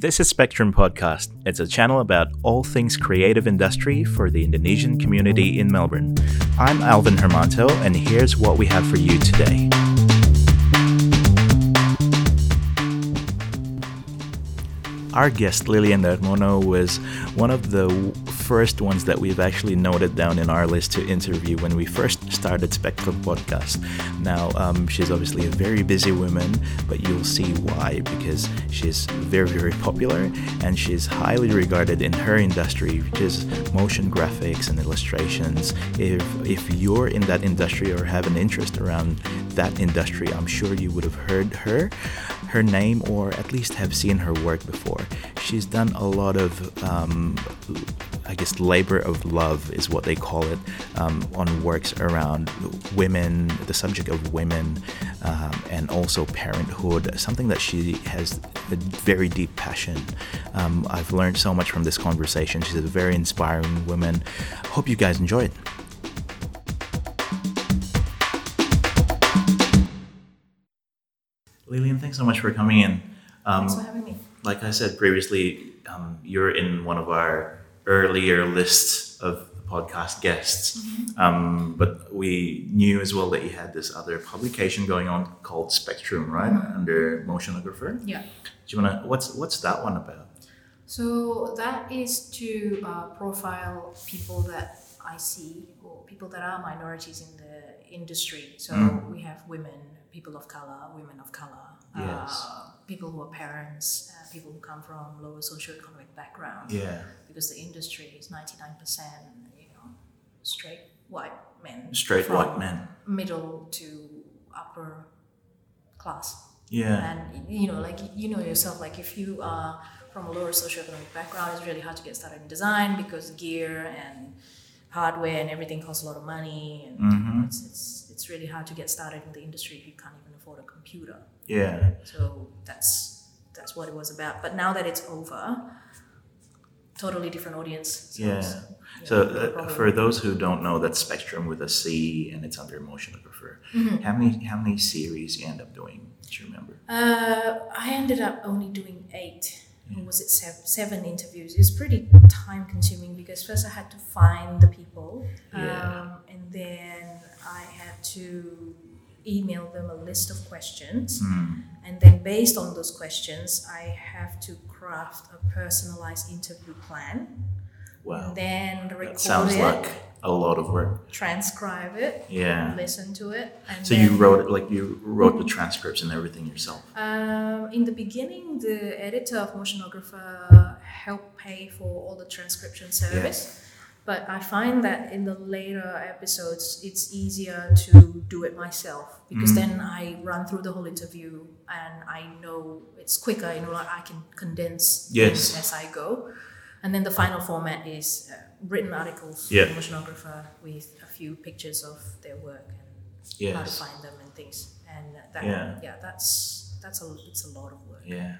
This is Spectrum Podcast. It's a channel about all things creative industry for the Indonesian community in Melbourne. I'm Alvin Hermanto, and here's what we have for you today. Our guest Lilian Darmono was one of the first ones that we've actually noted down in our list to interview when we first started Spectrum Podcast. Now, um, she's obviously a very busy woman, but you'll see why because she's very, very popular and she's highly regarded in her industry, which is motion graphics and illustrations. If if you're in that industry or have an interest around that industry, I'm sure you would have heard her her name or at least have seen her work before. She's done a lot of, um, I guess, labor of love is what they call it, um, on works around women, the subject of women, um, and also parenthood, something that she has a very deep passion. Um, I've learned so much from this conversation. She's a very inspiring woman. Hope you guys enjoy it. Lilian, thanks so much for coming in. Um, thanks for having me. Like I said previously, um, you're in one of our earlier lists of podcast guests. Mm-hmm. Um, but we knew as well that you had this other publication going on called Spectrum, right, mm-hmm. under Motionographer. Yeah. Do you wanna? What's what's that one about? So that is to uh, profile people that I see or people that are minorities in the industry. So mm. we have women, people of color, women of color, yes. uh, people who are parents, uh, people who come from lower socioeconomic background. Yeah. Because the industry is 99%, you know, straight white men. Straight white men. Middle to upper class. Yeah. And, you know, like, you know yourself, like if you are from a lower socioeconomic background, it's really hard to get started in design because gear and hardware and everything costs a lot of money. And mm-hmm. it's, it's it's really hard to get started in the industry if you can't even afford a computer. Yeah. So that's that's what it was about. But now that it's over, totally different audience. So yeah. So uh, for those who don't know, that Spectrum with a C and it's under Motionographer. Mm-hmm. How many how many series you end up doing? Do you remember? Uh, I ended up only doing eight. Yeah. was it seven, seven interviews? It was pretty time consuming because first I had to find the people, yeah. um, and then I had to email them a list of questions. Mm. And then, based on those questions, I have to craft a personalized interview plan. Wow. Then record that sounds it, like a lot of work. Transcribe it. Yeah. Listen to it. so you wrote it like you wrote the transcripts and everything yourself. Um, in the beginning, the editor of Motionographer helped pay for all the transcription service. Yeah but I find that in the later episodes, it's easier to do it myself because mm. then I run through the whole interview and I know it's quicker. You know, like I can condense yes. as I go. And then the final format is uh, written articles yeah. Motionographer with a few pictures of their work and yes. how to find them and things. And that, yeah, yeah that's that's a it's a lot of work. Yeah,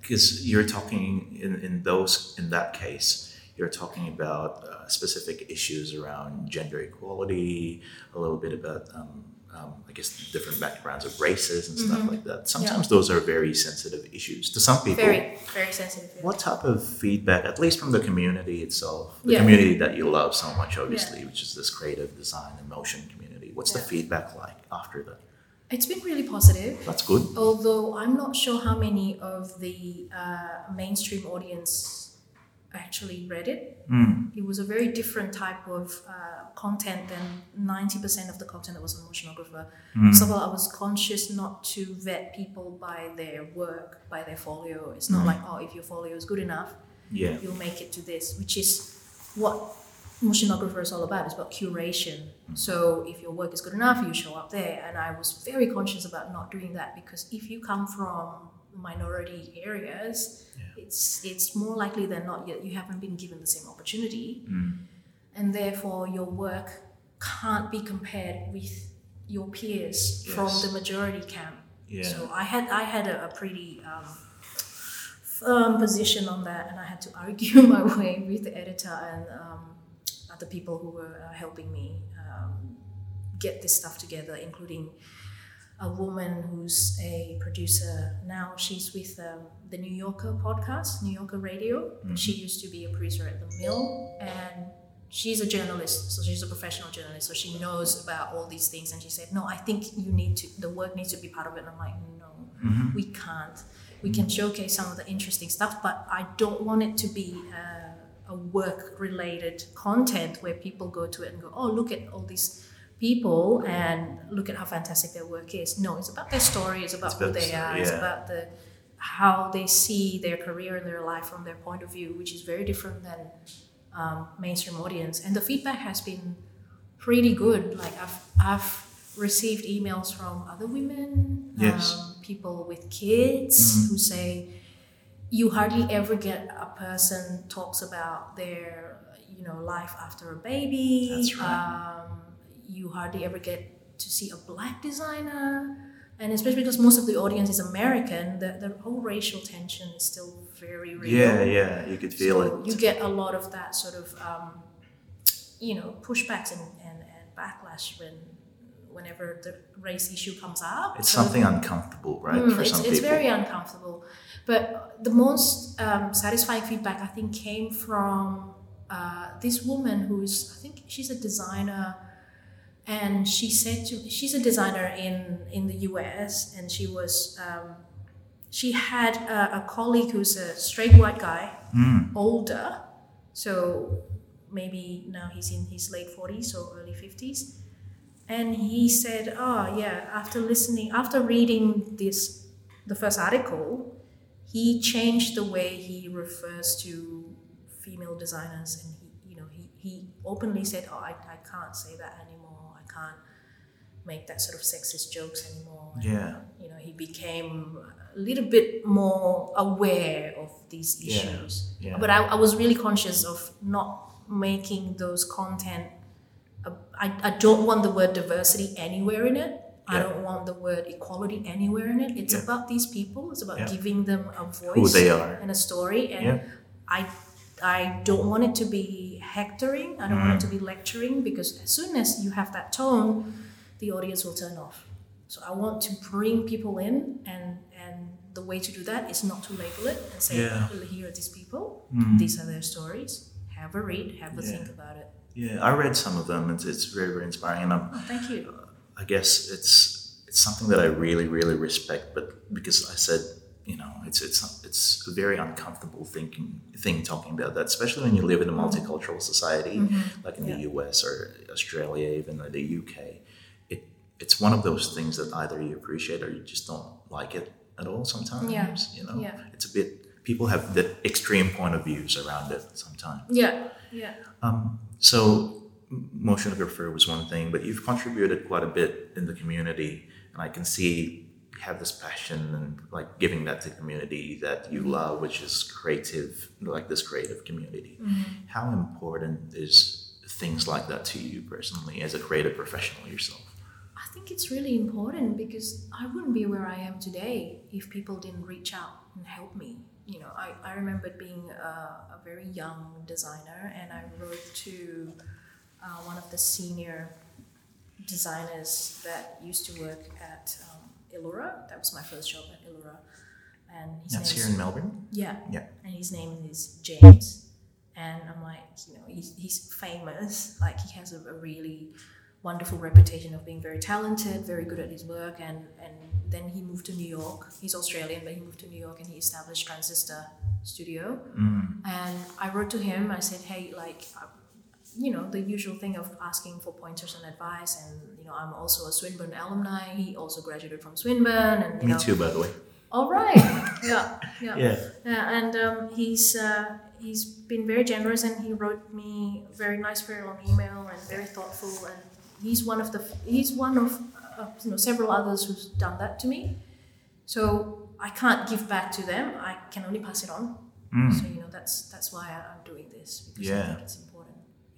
because yeah. you're talking in in those in that case you're talking about uh, specific issues around gender equality, a little bit about, um, um, I guess, different backgrounds of races and stuff mm-hmm. like that. Sometimes yeah. those are very sensitive issues to some people. Very, very sensitive. Yeah. What type of feedback, at least from the community itself, the yeah. community that you love so much, obviously, which is this creative design and motion community, what's the feedback like after that? It's been really positive. That's good. Although I'm not sure how many of the uh, mainstream audience actually read it. Mm. It was a very different type of uh, content than 90% of the content that was on Motionographer. Mm. So I was conscious not to vet people by their work, by their folio. It's not mm. like, oh, if your folio is good enough, yeah. you'll make it to this, which is what Motionographer is all about. It's about curation. Mm. So if your work is good enough, you show up there. And I was very conscious about not doing that because if you come from minority areas, yeah. it's it's more likely than not yet you haven't been given the same opportunity, mm. and therefore your work can't be compared with your peers yes. from the majority camp. Yeah. So I had I had a, a pretty um, firm position on that, and I had to argue my way with the editor and um, other people who were uh, helping me um, get this stuff together, including a woman who's a producer now. She's with um, the New Yorker podcast, New Yorker Radio. Mm-hmm. She used to be a producer at the Mill, and she's a journalist. So she's a professional journalist. So she knows about all these things. And she said, "No, I think you need to. The work needs to be part of it." And I'm like, "No, Mm-hmm. we can't. We can showcase some of the interesting stuff, but I don't want it to be." Uh, a work-related content where people go to it and go, "Oh, look at all these people and look at how fantastic their work is." No, it's about their story. It's about It's who about the they are. It's about the how they see their career and their life from their point of view, which is very different than um, mainstream audience. And the feedback has been pretty good. Like I've I've received emails from other women, Yes. um, people with kids Mhm. who say you hardly ever get a person talks about their you know life after a baby. That's right. Um, you hardly ever get to see a black designer. And especially because most of the audience is American, the, the whole racial tension is still very real. Yeah, yeah, you could feel So it. You get a lot of that sort of, um, you know, pushbacks and, and, and backlash when whenever the race issue comes up. It's So- something uncomfortable, right, Mm, for it's, some it's people. very uncomfortable. But the most um, satisfying feedback I think came from uh, this woman who's I think she's a designer, and she said to she's a designer in in the U.S. and she was um, she had a, a colleague who's a straight white guy, Mm, older, so maybe now he's in his late forties or early fifties. And he said, "Oh yeah, after listening, after reading this, the first article, he changed the way he refers to female designers, and he, you know, he, he openly said, "Oh, I, I can't say that anymore. Can't make that sort of sexist jokes anymore." And, yeah, you know, he became a little bit more aware of these issues. yeah. But I, I was really conscious of not making those content. Uh, I, I don't want the word diversity anywhere in it. Yeah. I don't want the word equality anywhere in it. It's Yeah. about these people. It's about Yeah. giving them a voice who they are. and a story. And Yeah. I I don't want it to be hectoring. I don't want it to be Mm. lecturing because as soon as you have that tone, the audience will turn off. So I want to bring people in, and and the way to do that is not to label it and say, Yeah. Here are these people. Mm. These are their stories. Have a read. Have a Yeah. think about it." Yeah, I read some of them. It's, it's very, very inspiring. And I'm, Oh, thank you. I guess it's it's something that I really, really respect. But because I said, you know, it's it's it's a very uncomfortable thinking thing talking about that, especially when you live in a multicultural society like in the U.S. or Australia, even or the UK. It it's one of those things that either you appreciate or you just don't like it at all. Sometimes, Yeah, you know, yeah. it's a bit. People have the extreme point of views around it sometimes. Yeah, yeah. Um, so motionographer was one thing, but you've contributed quite a bit in the community, and I can see have this passion and like giving that to the community that you love, which is creative, like this creative community. How important is things like that to you personally as a creative professional yourself? I think it's really important because I wouldn't be where I am today if people didn't reach out and help me. You know, I, I remember being a, a very young designer and I wrote to uh, one of the senior designers that used to work at Iloura. That was my first job at Iloura. And That's here in Melbourne. yeah. Yeah. And his name is James. And I'm like, you know, he's, he's famous. Like, he has a, a really wonderful reputation of being very talented, very good at his work. And, and then he moved to New York. He's Australian, but he moved to New York and he established Transistor Studio. Mm. And I wrote to him. I said, hey, like, you know, the usual thing of asking for pointers and advice. And, you know, I'm also a Swinburne alumni. He also graduated from Swinburne. And, you Me know, too, by the way. All right. yeah. Yeah. Yeah. Yeah, and um, he's uh, he's been very generous, and he wrote me a very nice, very long email, and very thoughtful. And he's one of the he's one of uh, you know several others who's done that to me. So I can't give back to them. I can only pass it on. Mm. So you know that's that's why I- I'm doing this because I think it's important.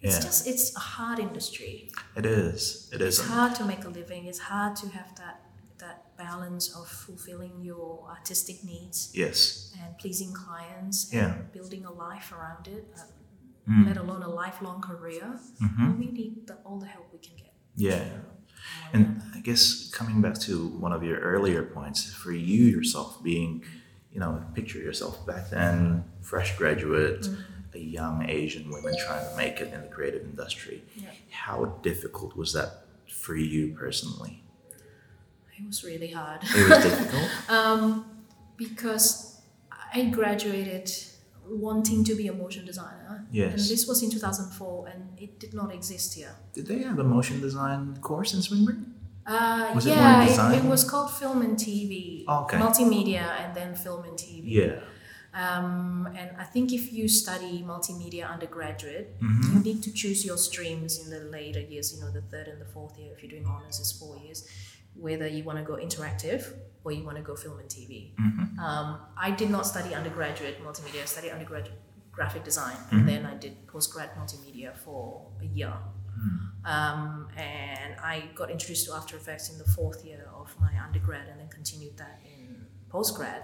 It's Yeah. just it's a hard industry. It is. It is. It's hard to make a living. It's hard to have that that balance of fulfilling your artistic needs Yes. and pleasing clients Yeah. and building a life around it, Mm. let alone a lifelong career. Mhm. We need the, all the help we can get. Yeah. And I guess coming back to one of your earlier points, for you yourself being, you know, picture yourself back then, fresh graduate, mm-hmm. A young Asian woman trying to make it in the creative industry. Yeah. How difficult was that for you personally? It was really hard. It was difficult. um, because I graduated wanting to be a motion designer. Yes. And this was in 2004 and it did not exist here. Did they have a motion design course in Swinburne? Uh, Was it yeah, more it, it was called Film and TV. Okay. Multimedia and then Film and TV. Yeah. Um, and I think if you study multimedia undergraduate, Mhm. you need to choose your streams in the later years, you know, the third and the fourth year. If you're doing honors, is four years. Whether you want to go interactive or you want to go film and TV. Mhm. Um, I did not study undergraduate multimedia. I studied undergraduate graphic design, Mhm. and then I did postgrad multimedia for a year. Mm. Um, and I got introduced to After Effects in the fourth year of my undergrad, and then continued that in postgrad.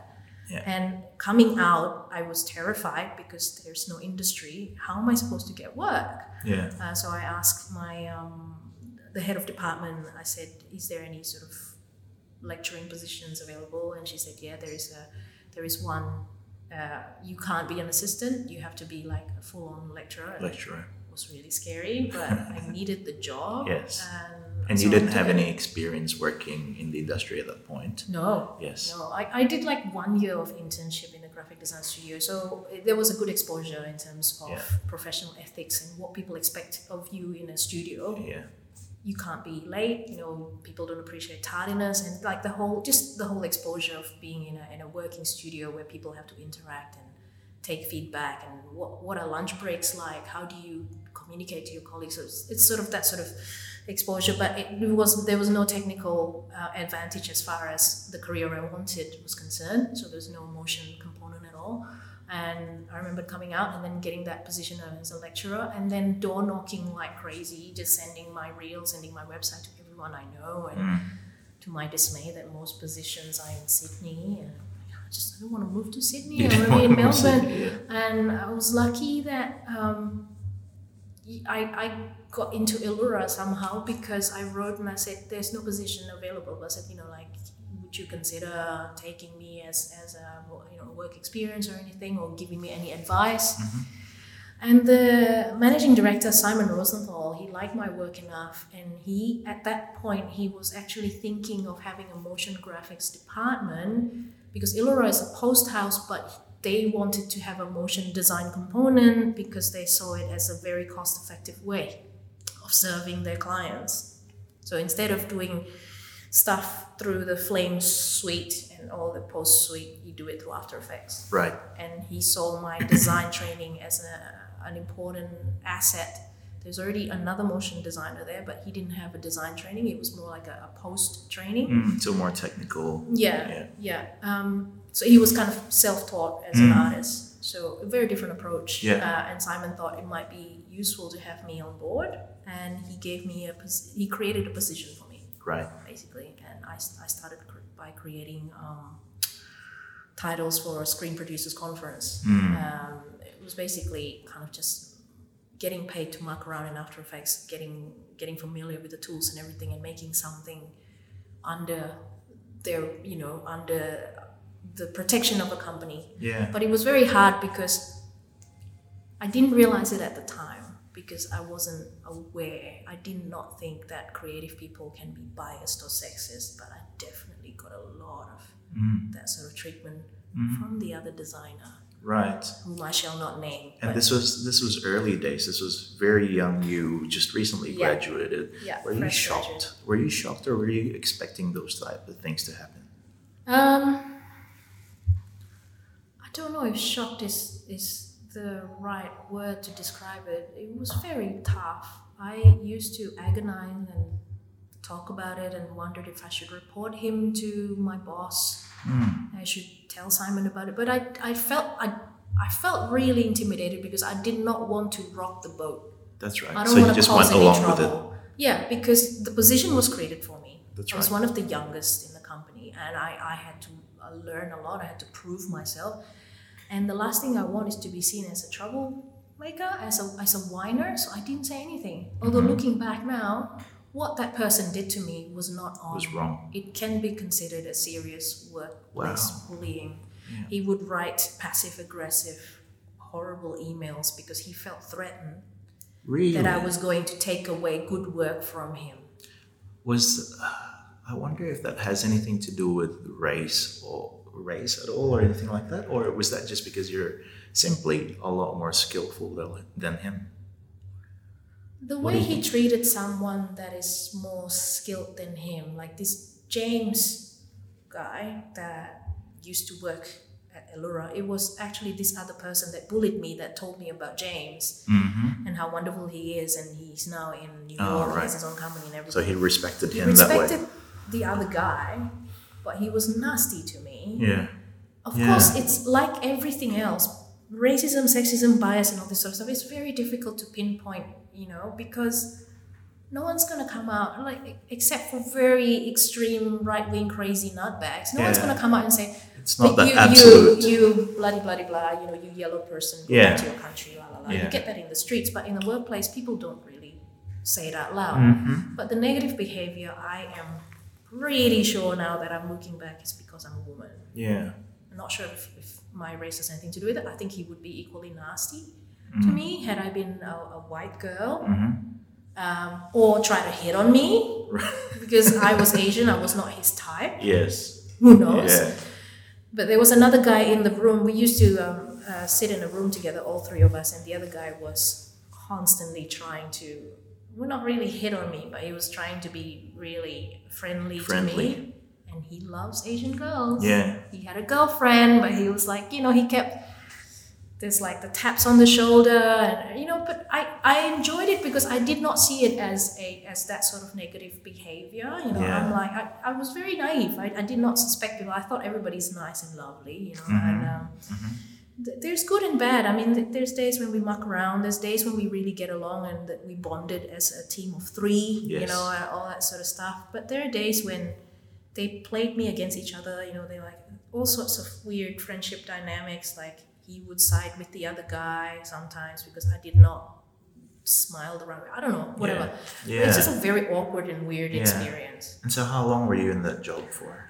Yeah. And coming out, I was terrified because there's no industry. How am I supposed to get work? Yeah. Uh, so I asked my um, the head of department. I said, "Is there any sort of lecturing positions available?" And she said, "Yeah, there is a there is one. Uh, you can't be an assistant. You have to be like a full on lecturer." Lecturer. It was really scary, but I needed the job. Yes. And, And so you didn't have any experience working in the industry at that point. No. Yes. No, I, I did like one year of internship in a graphic design studio, so there was a good exposure in terms of Yeah. professional ethics and what people expect of you in a studio. Yeah. You can't be late, you know, people don't appreciate tardiness and like the whole, just the whole exposure of being in a, in a working studio where people have to interact and take feedback and what, what are lunch breaks like, how do you communicate to your colleagues. So it's, it's sort of that sort of exposure, but it was there was no technical uh, advantage as far as the career I wanted was concerned. So there's no motion component at all. And I remember coming out and then getting that position as a lecturer, and then door knocking like crazy, just sending my reels, sending my website to everyone I know, and Mm. to my dismay, that most positions are in Sydney, and I just I don't want to move to Sydney. You I want to be in wanna move to Melbourne. And I was lucky that um, I, I got into Iloura somehow because I wrote and I said, there's no position available. I said, you know, like, would you consider taking me as, as a you know, work experience or anything or giving me any advice? Mhm. And the managing director, Simon Rosenthal, he liked my work enough. And he, at that point, he was actually thinking of having a motion graphics department because Iloura is a post house, but they wanted to have a motion design component because they saw it as a very cost effective way of serving their clients. So instead of doing stuff through the Flame suite and all the post suite, you do it through After Effects Right. and he saw my design training as a, an important asset. There's already another motion designer there, but he didn't have a design training. It was more like a, a post training. Mm, so more technical. Yeah, Yeah. yeah. Um, so he was kind of self-taught as an Mm. artist. So a very different approach. Yeah. Uh, and Simon thought it might be useful to have me on board, and he gave me a he created a position for me Right. basically. And I, I started cr- by creating um, titles for a Screen Producers Conference. Mm. Um, it was basically kind of just getting paid to muck around in After Effects, getting getting familiar with the tools and everything, and making something under their you know under the protection of a company. Yeah. But it was very hard because I didn't realize it at the time because I wasn't aware. I did not think that creative people can be biased or sexist, but I definitely got a lot of Mm. that sort of treatment Mhm. from the other designer, Right. whom I shall not name. And this was this was early days. This was very young. You just recently Yeah. graduated. yeah, Were you shocked? graduate. Were you shocked, or were you expecting those type of things to happen? Um, don't know if shocked is is the right word to describe it. It was very tough. I used to agonize and talk about it and wondered if I should report him to my boss. Mm. I should tell Simon about it. But I, I felt I, I felt really intimidated because I did not want to rock the boat. That's right. I don't so want to just cause went any along trouble. with it. Yeah, because the position was created for me. That's I was right. one of the youngest in the company, and I, I had to uh, learned a lot. I had to prove myself. And the last thing I want is to be seen as a troublemaker, as a, as a whiner. So I didn't say anything. Although Mhm. looking back now, what that person did to me was not on. Was wrong. It can be considered a serious workplace Wow. bullying. Yeah. He would write passive aggressive, horrible emails because he felt threatened Really? that I was going to take away good work from him. was I wonder if that has anything to do with race or race at all or anything like that or was that just because you're simply a lot more skillful than, him The way he treated someone that is more skilled than him, like this James guy that used to work at Iloura, it was actually this other person that bullied me that told me about James mm-hmm. and how wonderful he is, and he's now in New York, Oh, he right. has his own company and everything. so he respected he him that way the other guy, but he was nasty to me. yeah Of Yeah. course, it's like everything else. Racism, sexism, bias, and all this sort of stuff. It's very difficult to pinpoint, you know, because no one's gonna come out like except for very extreme right wing crazy nutbags. No one's gonna come out and say, it's not that you, absolute you, you, bloody, bloody, blah. You know, you yellow person, go Yeah. back to your country, la la la. Yeah. You get that in the streets, but in the workplace, people don't really say it out loud. Mhm. But the negative behavior, I am pretty sure now that I'm looking back, is because I'm a woman. yeah I'm not sure if, if my race has anything to do with it. I think he would be equally nasty Mm. to me had I been a, a white girl Mhm. um, or try to hit on me because I was Asian, I was not his type. yes Who knows? yeah But there was another guy in the room. We used to um, uh, sit in a room together, all three of us, and the other guy was constantly trying to, well, not really hit on me, but he was trying to be really friendly, to Friendly. me. And he loves Asian girls. yeah He had a girlfriend, but he was like, you know, he kept there's like the taps on the shoulder, and you know. But I I enjoyed it because I did not see it as a as that sort of negative behavior. You know, I'm like I, I was very naive. I, I did not suspect people. I thought everybody's nice and lovely. You know, and um, th- there's good and bad. I mean, there's days when we muck around. There's days when we really get along and that we bonded as a team of three. You know, all that sort of stuff. But there are days when they played me against each other. You know, they like all sorts of weird friendship dynamics. Like he would side with the other guy sometimes because I did not smile the right way. I don't know, whatever. yeah It's just a very awkward and weird Yeah. experience. and so how long were you in that job for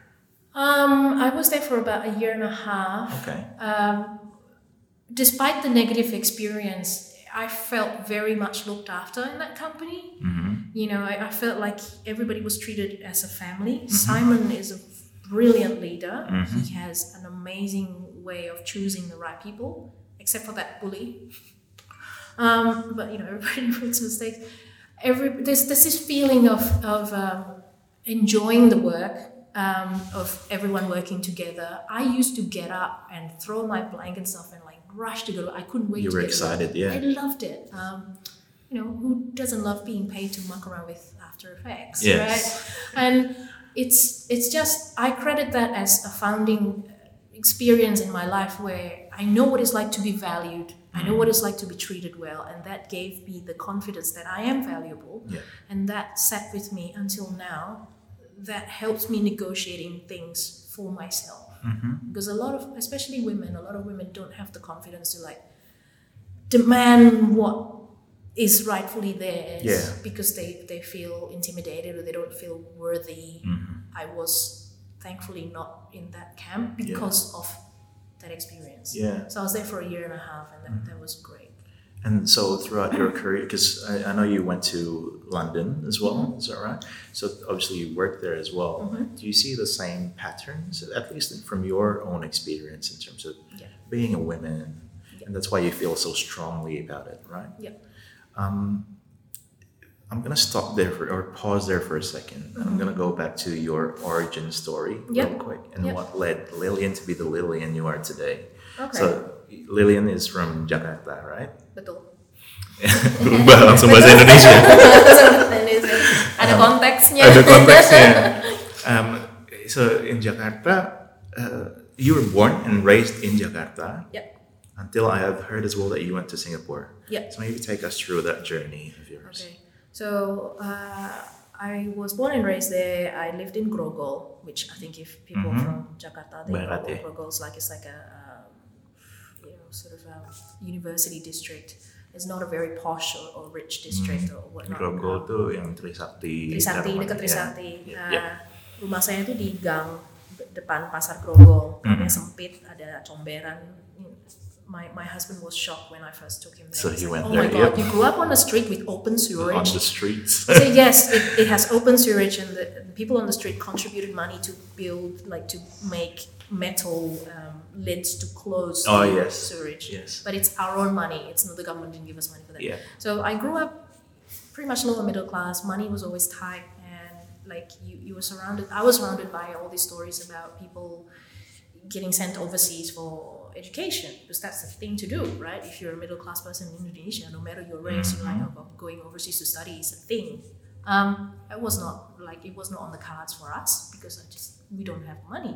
Um, I was there for about a year and a half. okay Um, despite the negative experience, I felt very much looked after in that company. mm-hmm. You know, I, I felt like everybody was treated as a family. Simon is a brilliant leader. He has an amazing way of choosing the right people, except for that bully. Um, but you know, everybody makes mistakes. Every there's there's this feeling of of um, enjoying the work. Um, of everyone working together, I used to get up and throw my blankets off and like rush to go. to- I couldn't wait. You to were get to work. excited, yeah. I loved it. Um, you know, who doesn't love being paid to muck around with After Effects, Yes. right? And it's it's just I credit that as a founding experience in my life where I know what it's like to be valued. I know what it's like to be treated well, and that gave me the confidence that I am valuable, Yeah. and that sat with me until now. That helps me negotiating things for myself Mm-hmm. because a lot of especially women a lot of women don't have the confidence to like demand what is rightfully theirs Yeah. because they, they feel intimidated or they don't feel worthy Mm-hmm. i was thankfully not in that camp Yeah. because of that experience yeah so i was there for a year and a half and that, that was great And so throughout your career, because I, I know you went to London as well, Mm-hmm. is that right? So obviously you worked there as well. Mhm. Do you see the same patterns, at least from your own experience, in terms of Yeah. being a woman, Yeah. and that's why you feel so strongly about it, right? Yeah. Um, I'm gonna stop there for or pause there for a 2nd and I'm gonna go back to your origin story Yeah. real quick and what led Lilian to be the Lilian you are today. okay So Lilian is from Jakarta, right? Betul Bah, langsung bahasa Indonesia. ada konteksnya Ada konteksnya. Um, so in Jakarta, uh, you were born and raised in Jakarta. Yep. Until I have heard as well that you went to Singapore. Yep. So maybe take us through that journey of yours. Okay. So uh, I was born and raised there. I lived in Grogol, which I think if people Mhm. from Jakarta they know yeah. Grogol is like it's like a um, know sort of a university district. It's not a very posh or, or rich district or whatnot. Grogol tuh yang Trisakti. Trisakti dekat Ya. Trisakti. Ya, Uh, ya. Rumah saya itu di gang de- depan pasar Grogol. Mhm. Yang sempit, ada comberan. My, my husband was shocked when I first took him there. So he like, went oh there, my god, yep. you grew up on a street with open sewage. On the streets. Said, yes, it, it has open sewerage, and the, the people on the street contributed money to build, like to make metal um, lids to close Oh, the yes. sewerage. Yes. But it's our own money. It's not the government didn't give us money for that. Yeah. So I grew up pretty much lower middle class. Money was always tight, and like you, you were surrounded. I was surrounded by all these stories about people getting sent overseas for education because that's the thing to do, right? If you're a middle class person in Indonesia, no matter your race, you're like, oh, going overseas to study is a thing. Um, it was not like it was not on the cards for us because I just we don't have money.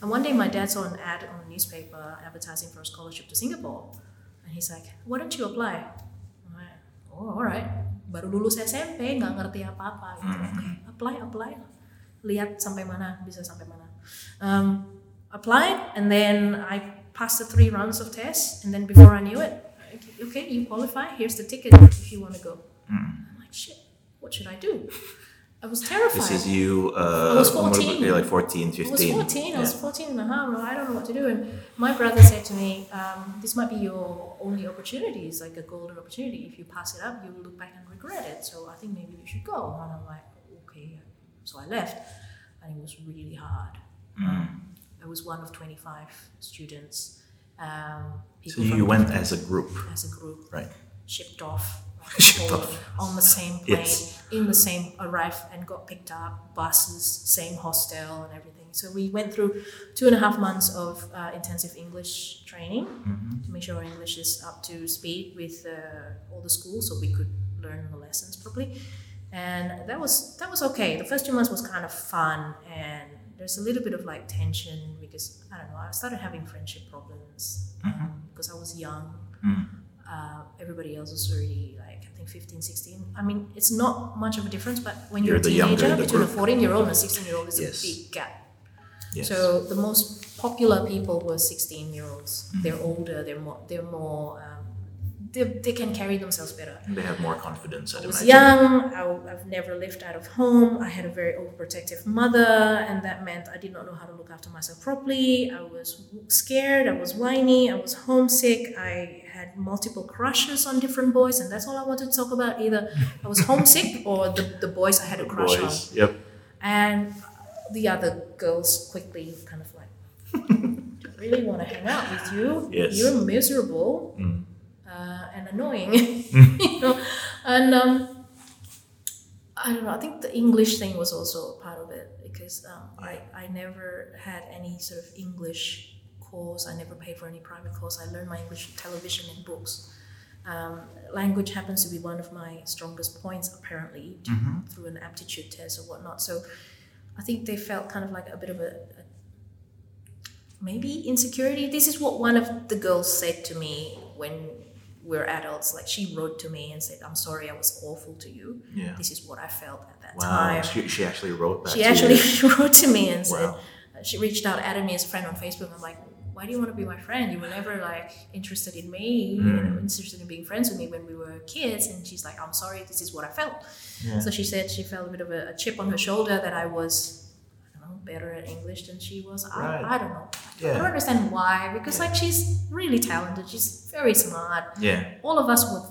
And one day my dad saw an ad on a newspaper advertising for a scholarship to Singapore, and he's like, "Why don't you apply?" I'm like, oh, alright. Baru lulus SMP, nggak ngerti apa-apa. Gitu. Oke, apply, apply. Lihat sampai mana, bisa sampai mana. Um, applied, and then I passed the three rounds of tests, and then before I knew it, okay, okay you qualify. Here's the ticket if you want to go. I'm like, shit, what should I do? I was terrified. This is you. Uh, I was umur 14. berapa? like 14, 15. I was 14, I was 14 and a half, I don't know what to do. And my brother said to me, um, This might be your only opportunity. It's like a golden opportunity. If you pass it up, you will look back and regret it. So I think maybe you should go. And I'm like, Okay. So I left. And it was really hard. Um, I was one of 25 students. Um, So you went as a group, as a group right? shipped off, Shipped off. on the same plane, Yes. in the same arrived and got picked up, buses, same hostel and everything. So we went through two and a half months of uh, intensive English training Mm-hmm. to make sure our English is up to speed with uh, all the schools, so we could learn the lessons properly. And that was that was okay. The first two months was kind of fun, and there's a little bit of like tension because I don't know. I started having friendship problems um, because I was young uh, everybody else was already like I think 15, 16. I mean, it's not much of a difference, but when you're, You're a teenager, between a 14 year old and a 16 year old is Yes. a big gap. Yes. So the most popular people were 16 year olds. Mm-hmm. They're older. They're more. They're more. Um, they, they can carry themselves better. they have more confidence. I'd I was imagine. young. I, have never lived out of home. I had a very overprotective mother, and that meant I did not know how to look after myself properly. I was scared. I was whiny. I was homesick. I had multiple crushes on different boys, and that's all I wanted to talk about. Either I was homesick or the, the boys I had a crush on. Boys. Yep. And the other girls quickly kind of like, I really want to hang out with you? Yes. You're miserable Mm. Uh, and annoying, you know. And um, I don't know. I think the English thing was also part of it because um, I I never had any sort of English course. I never paid for any private course. I learned my English television and books. Um, language happens to be one of my strongest points, apparently, to, through an aptitude test or whatnot. So I think they felt kind of like a bit of a, a maybe insecurity. This is what one of the girls said to me when we're adults. Like she wrote to me and said, "I'm sorry, I was awful to you. Yeah. This is what I felt at that Wow. time." She, she actually wrote that. She to actually you. wrote to me and said Wow. uh, she reached out, added me as a friend on Facebook. I'm like, why do you want to be my friend? You were never like interested in me, you know, Mm. interested in being friends with me when we were kids. And she's like, I'm sorry, this is what I felt. Yeah. So she said she felt a bit of a, a chip on her shoulder that I was, know, better at English than she was. Right. I, I don't know. I don't understand why because like she's really talented. She's very smart Yeah. all of us were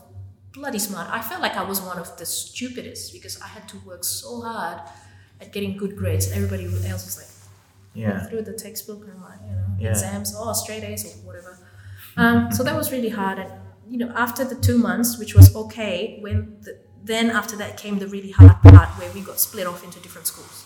bloody smart. I felt like I was one of the stupidest because I had to work so hard at getting good grades. Everybody else was like Yeah. through the textbook and like you know Yeah. exams, oh straight A's or whatever. Um, so that was really hard. And you know, after the two months, which was okay, when the, then after that came the really hard part where we got split off into different schools.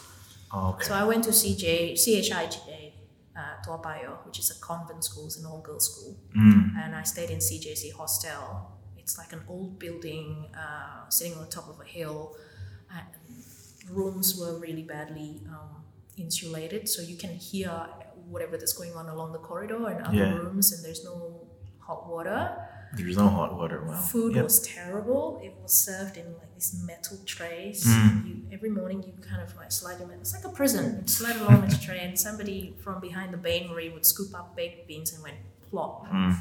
Okay. So I went to CJ, CHIJ, uh, Toa Payoh, which is a convent school, it's an all girls school Mm. and I stayed in CJC hostel. It's like an old building uh, sitting on the top of a hill. And rooms were really badly um, insulated, so you can hear whatever that's going on along the corridor and other Yeah. rooms, and there's no hot water. There's no hot water. Wow. Food Yep. was terrible. It was served in like these metal trays. Mm. You, every morning you kind of like slide them in. It's like a prison. You slide along this tray, and somebody from behind the bain marie would scoop up baked beans and went plop Mm.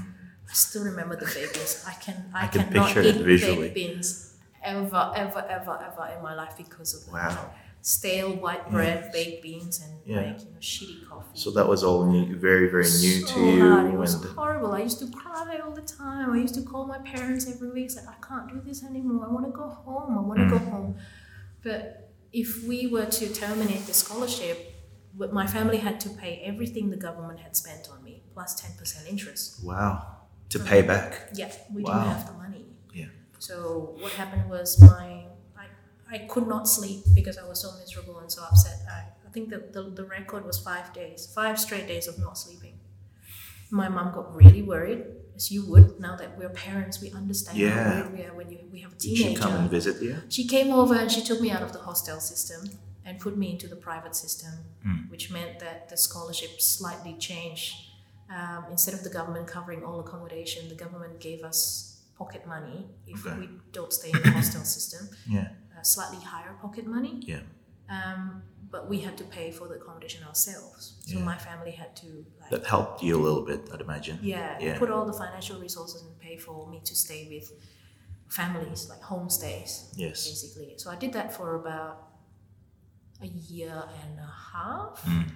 I still remember the baked beans. I can I, I can cannot picture it eat visually. baked beans ever ever ever ever in my life because of that. Wow. Stale white bread, baked beans, and Yeah. like you know shitty coffee. So that was all new, very, very new so to you. hard. It was horrible. I used to cry all the time. I used to call my parents every week. It's like I can't do this anymore. I want to go home. I want to go Mm. home. But if we were to terminate the scholarship, but my family had to pay everything the government had spent on me plus ten percent interest. wow. To pay back. Yeah, we Wow. didn't have the money. Yeah. So what happened was my I, could not sleep because I was so miserable and so upset. I, I think the, the, the record was five days, five straight days of not sleeping. My mom got really worried, as you would. Now that we're parents, we understand Yeah. how we are when you, we have a Did teenager. she come and visit you? She came over and she took me out of the hostel system and put me into the private system, Mm. which meant that the scholarship slightly changed. Um, instead of the government covering all accommodation, the government gave us pocket money if Okay. we don't stay in the hostel system, Yeah. Slightly higher pocket money. Yeah. Um, but we had to pay for the accommodation ourselves. So Yeah. my family had to like That helped you a little bit, I'd imagine. yeah, Yeah. put all the financial resources and pay for me to stay with families, like homestays Yes. basically. So I did that for about a year and a half. Mm.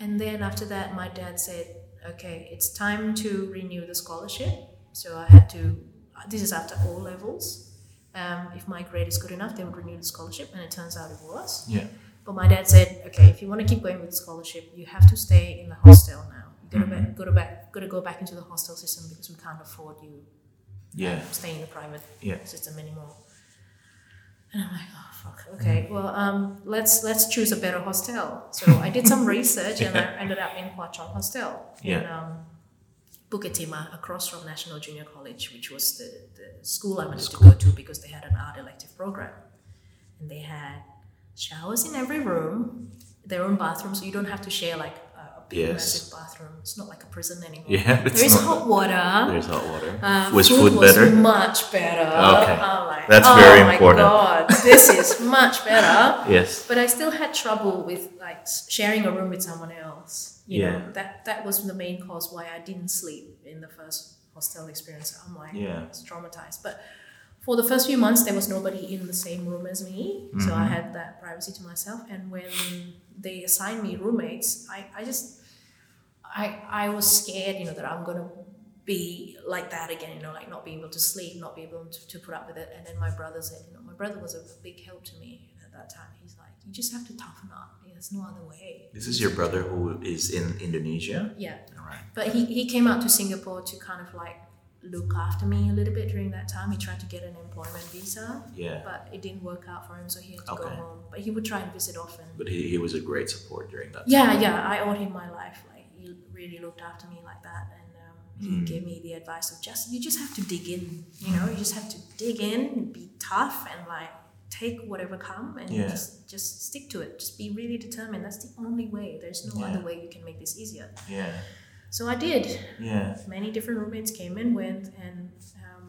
And then after that, my dad said, okay, it's time to renew the scholarship. So I had to, this is after all levels. Um, if my grade is good enough, they would renew the scholarship. And it turns out it was. Yeah. But my dad said, okay, if you want to keep going with the scholarship, you have to stay in the hostel now. You gotta, back, gotta, back, gotta go back into the hostel system because we can't afford you Yeah. stay in the private Yeah. system anymore. And I'm like, oh fuck. Okay, well, um, let's let's choose a better hostel. So I did some research and I ended up in Hwa Chong Hostel in Yeah. um, Bukit Timah, across from National Junior College, which was the, the school I wanted school. to go to because they had an art elective program, and they had showers in every room, their own bathroom, so you don't have to share like a, big Yes. massive bathroom. It's not like a prison anymore. Yeah, there is hot water. There's hot water. Um, was food, food was better? Much better. Okay. Like, That's oh very my important." God, this is much better. Yes. But I still had trouble with like sharing a room with someone else. You Yeah. know, that that was the main cause why I didn't sleep in the first hostel experience. I'm like, Yeah. I was traumatized. But for the first few months, there was nobody in the same room as me, so Mm-hmm. I had that privacy to myself. And when they assigned me roommates, I, I just I I was scared, you know, that I'm gonna be like that again, you know, like not being able to sleep, not be able to, to put up with it. And then my brother said, you know, my brother was a big help to me at that time. He's like, you just have to toughen up. There's no other way. This is your brother who is in Indonesia. Yeah. All right. But he, he came out to Singapore to kind of like look after me a little bit during that time. He tried to get an employment visa, Yeah. but it didn't work out for him, so he had to go home. But he would try and visit often. But he, he was a great support during that. Yeah, yeah, I owed him my life. Like he really looked after me like that, and um, he Hmm. gave me the advice of just you just have to dig in. You know, you just have to dig in, and be tough, and like take whatever come, and Yeah. just just stick to it. Just be really determined. That's the only way. There's no Yeah. other way you can make this easier. Yeah. So I did. Yeah. Many different roommates came and went, and um,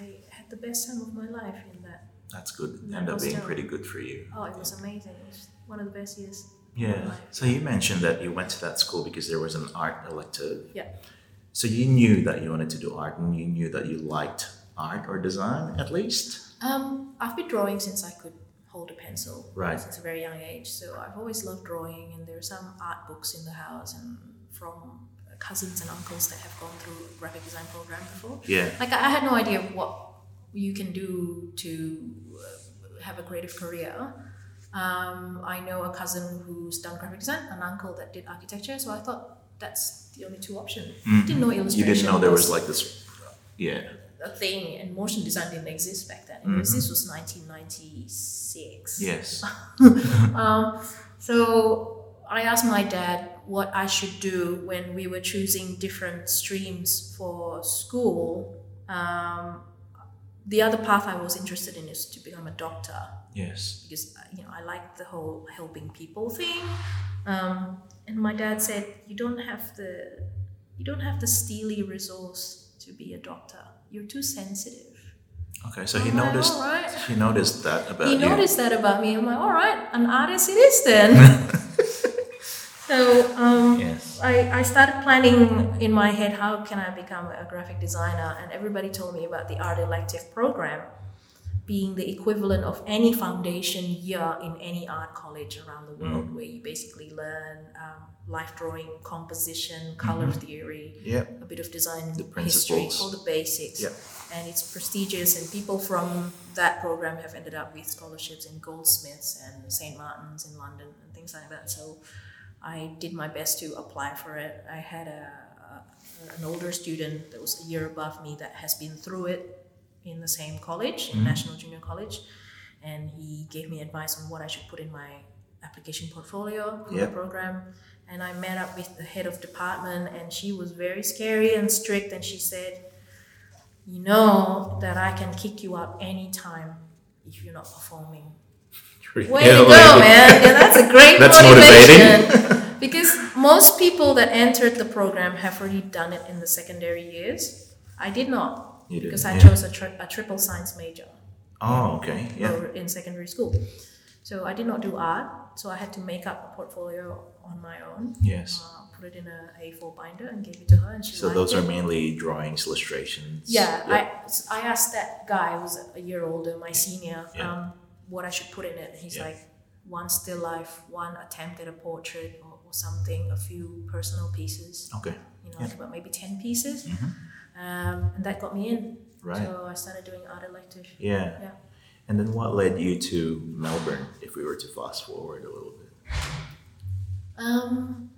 I had the best time of my life in that. That's good. That Ended up being pretty good for you. Oh, it was amazing. It was one of the best years. Yeah. So you mentioned that you went to that school because there was an art elective. Yeah. So you knew that you wanted to do art and you knew that you liked art or design at least? Um, I've been drawing since I could hold a pencil. Right. Since a very young age. So I've always loved drawing, and there are some art books in the house, and from cousins and uncles that have gone through a graphic design program before. Yeah. Like I had no idea what you can do to uh, have a creative career. Um, I know a cousin who's done graphic design, an uncle that did architecture. So I thought that's the only two options. Didn't know illustration. You didn't know there was like this. Yeah. A thing, and motion design didn't exist back then. Was, this was 1996. Yes. Um, so I asked my dad what I should do when we were choosing different streams for school. Um, the other path I was interested in is to become a doctor Yes. because uh, you know I like the whole helping people thing. Um, and my dad said, "You don't have the, you don't have the steely resource to be a doctor. You're too sensitive." Okay. So he I'm like, noticed. "All right." He noticed that about he you. noticed that about me. I'm like, all right, an artist it is then. So um, Yes. I, I started planning in my head how can I become a graphic designer, and everybody told me about the art elective program being the equivalent of any foundation year in any art college around the world, where you basically learn um, life drawing, composition, color theory, Yep. a bit of design The history, all the basics. Yep. And it's prestigious, and people from that program have ended up with scholarships in Goldsmiths and St. Martin's in London and things like that. So I did my best to apply for it. I had a, a an older student that was a year above me that has been through it in the same college, in National Junior College, and he gave me advice on what I should put in my application portfolio for Yep. the program. And I met up with the head of department, and she was very scary and strict, and she said, "You know that I can kick you out anytime if you're not performing." Way Yeah, to go, man! Yeah, that's a great That's motivation. because most people that entered the program have already done it in the secondary years. I did not You because I yeah. chose a, tri- a triple science major Oh, okay. Yeah. in secondary school. So I did not do art. So I had to make up a portfolio on my own. Yes. Uh, put it in a A4 binder and gave it to her, and she So those it. are mainly drawings, illustrations. Yeah, Yep. I, I asked that guy who was a year older, my senior, Yeah. um, what I should put in it. He's Yeah. like, one still life, one attempt at a portrait or, or something, a few personal pieces, Okay. you know, Yeah. like about maybe 10 pieces. Mhm. Um, and that got me in. Right. So I started doing art elective. Yeah. Yeah. And then what led you to Melbourne, if we were to fast forward a little bit? Um,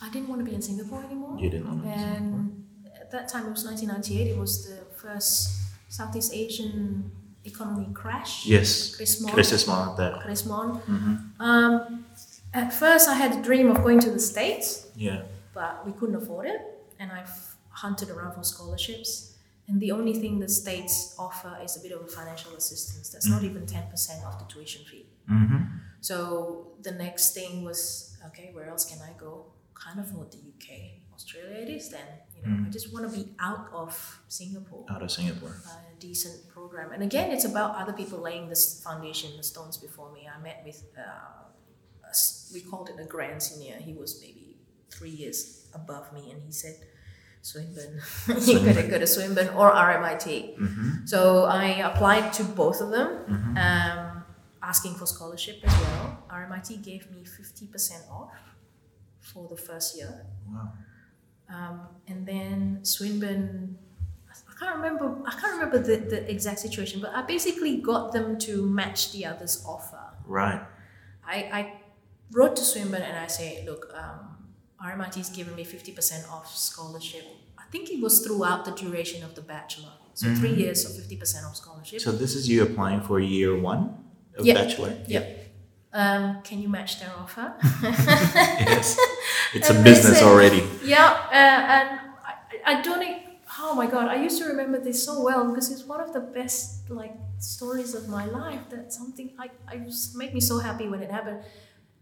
I didn't want to be in Singapore anymore. You didn't want to be in Singapore? And at that time, it was 1998. It was the first Southeast Asian economy crash. Yes. Krismon. Chris Mon, that. Mm-hmm. Um, at first, I had a dream of going to the States, Yeah. but we couldn't afford it. And I've hunted around for scholarships. And the only thing the States offer is a bit of a financial assistance. That's not even 10% of the tuition fee. Mm-hmm. So the next thing was, okay, where else can I go? Can't afford the UK. Australia it is then. You know, I just want to be out of Singapore. Out of Singapore. A decent program. And again, it's about other people laying this foundation, the stones before me. I met with, uh, a we called it a grand senior. He was maybe three years above me, and he said, Swinburne, you gotta go to Swinburne or RMIT. Mm-hmm. So I applied to both of them, Mhm. um, asking for scholarship as well. RMIT gave me 50% off for the first year. Wow. Um, and then Swinburne, I can't remember. I can't remember the, the exact situation, but I basically got them to match the other's offer. Right. I, I wrote to Swinburne and I said, look, um, RMIT's given me fifty percent off scholarship. I think it was throughout the duration of the bachelor, so three Mhm. years of fifty percent off scholarship. So this is you applying for year one of Yeah. bachelor? Yep. Um, can you match their offer? yes. It's And a business said- already. Yeah, uh, and I, I don't. Oh my god, I used to remember this so well because it's one of the best like stories of my life. That something I, I just made me so happy when it happened.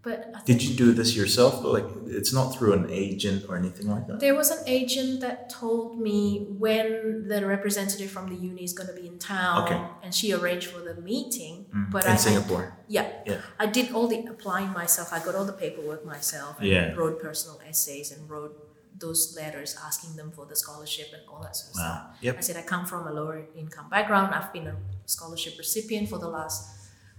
But I think Did you do this yourself? Like it's not through an agent or anything like that? there was an agent that told me when the representative from the uni is going to be in town, Okay. and she arranged for the meeting. Mm. But In I, I Singapore. Yeah. Yeah. I did all the applying myself. I got all the paperwork myself. And Yeah. Wrote personal essays and wrote those letters asking them for the scholarship and all that sort of stuff. Wow. Yep. I said I come from a lower income background. I've been a scholarship recipient for the last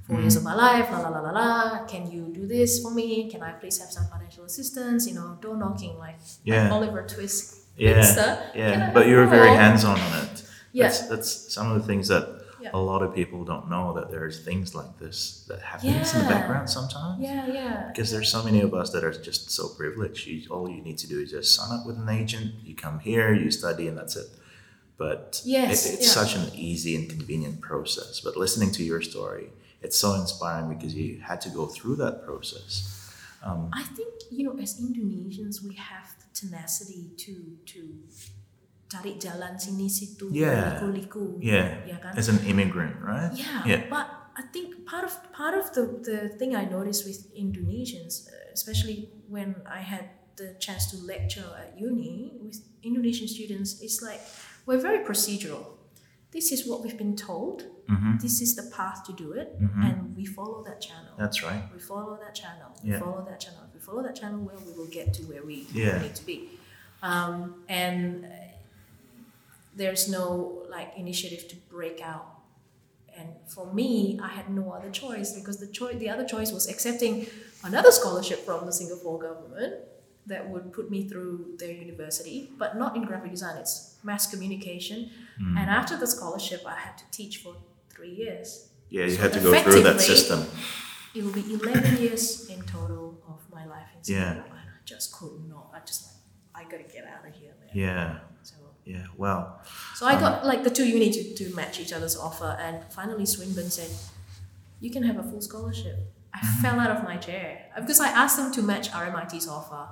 4 years of mm. my life. La la la la la. Can you do this for me? Can I please have some financial assistance? You know, door knocking like, like Oliver Twist. Yeah. Insta. Yeah. But you were very hands on on it. Yeah. That's, that's some of the things that Yeah. a lot of people don't know that there's things like this that happens in the background sometimes. Yeah, yeah. Because there's so many of us that are just so privileged. You, all you need to do is just sign up with an agent. You come here, you study, and that's it. But Yes, it, it's yeah. such an easy and convenient process. But listening to your story, it's so inspiring because you had to go through that process. Um, I think you know, as Indonesians, we have the tenacity to to tarik jalan sini situ, Yeah. liku-liku. yeah, Ya kan? as an immigrant, right? Yeah, Yeah. but I think part of part of the, the thing I noticed with Indonesians, especially when I had the chance to lecture at uni with Indonesian students, is like we're very procedural. This is what we've been told. Mm-hmm. This is the path to do it, Mhm. and we follow that channel. That's right. we follow that channel. Yeah. We follow that channel. If we follow that channel well, we will get to where we Yeah. need to be. Um, and uh, there's no like initiative to break out. And for me, I had no other choice because the choice, the other choice was accepting another scholarship from the Singapore government that would put me through their university, but not in graphic design. It's mass communication. Mm. And after the scholarship, I had to teach for three years. Yeah, you So had to go through that system. It will be 11 years in total of my life in Yeah. And I just could not. I just like, I gotta get out of here, man. Yeah, So, yeah. Wow. so I got like the two uni to, to match each other's offer, and finally Swinburne said, "You can have a full scholarship." I Mm-hmm. fell out of my chair because I asked them to match RMIT's offer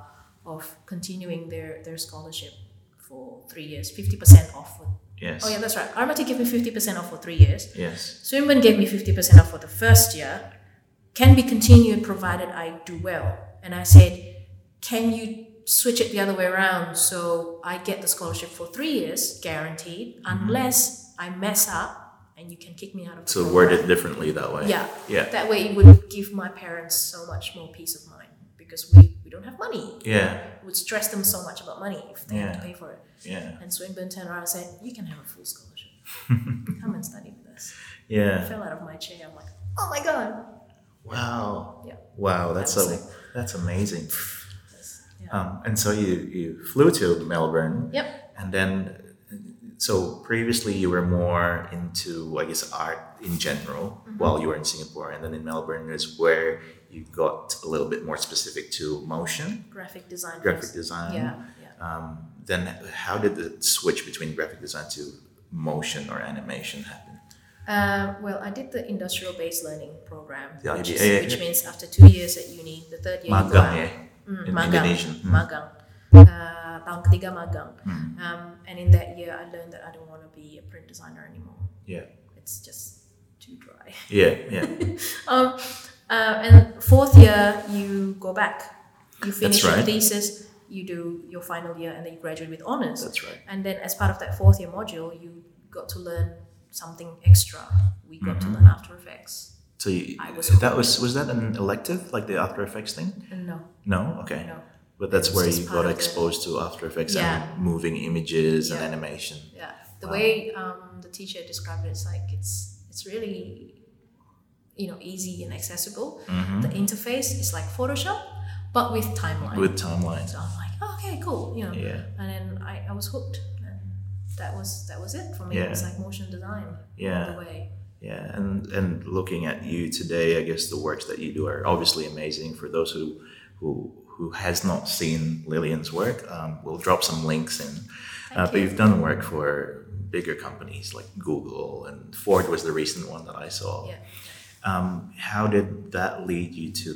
of continuing their their scholarship for three years, fifty percent off. For, Yes. oh yeah, that's right. RMIT gave me fifty percent off for three years. Yes. Swinburne gave me 50% off for the first year, can be continued provided I do well. And I said, can you switch it the other way around so I get the scholarship for three years, guaranteed, mm-hmm. unless I mess up and you can kick me out of the So program. word it differently that way. Yeah. Yeah. That way it would give my parents so much more peace of mind because we don't have money. Yeah. It would stress them so much about money if they had to pay for it. Yeah. And Swinburne turned around and said, you can have a full scholarship. Come and study with us. yeah I Yeah. fell out of my chair. I'm like, oh my God. Wow. Yeah. Wow. That's That so. That's amazing. Yes. Yeah. Um, and so you you flew to Melbourne. Yep. And then, so previously you were more into, I guess, art in general Mm-hmm. while you were in Singapore, and then in Melbourne is where you got a little bit more specific to motion, graphic design. graphic design. Yeah. Yeah. Um, then how did the switch between graphic design to motion or animation happen? Uh, well, I did the industrial-based learning program, Yeah, which, is, yeah, which means after two years at uni, the third year you go Magang, out. yeah. Mm, In magang. Indonesian. Mm. Magang. Uh, tahun ketiga magang. Mm. Um, and in that year, I learned that I don't want to be a print designer anymore. Yeah. It's just too dry. Yeah. Yeah. um, uh, and fourth year, you go back. You finish right. your thesis, you do your final year, and then you graduate with honors. That's right. And then, as part of that fourth year module, you got to learn something extra. We got Mm-hmm. to learn After Effects. So you, I was that was was that an elective like the After Effects thing? No, No. Okay. no, But that's where you got exposed to After Effects Yeah. and moving images and animation. yeah. The Wow. way um, the teacher described it, it's like it's it's really, you know, easy and accessible. Mhm. The interface is like Photoshop, but with timeline. With timelines. so I'm like, oh, okay, cool, you know. Yeah. And then I, I was hooked, and that was that was it for me. It was like motion design Yeah. all the way. Yeah, and and looking at you today, I guess the works that you do are obviously amazing. For those who who who has not seen Lilian's work, um, we'll drop some links in. Uh, but you. you've done work for bigger companies like Google and Ford was the recent one that I saw. Yeah. Um, how did that lead you to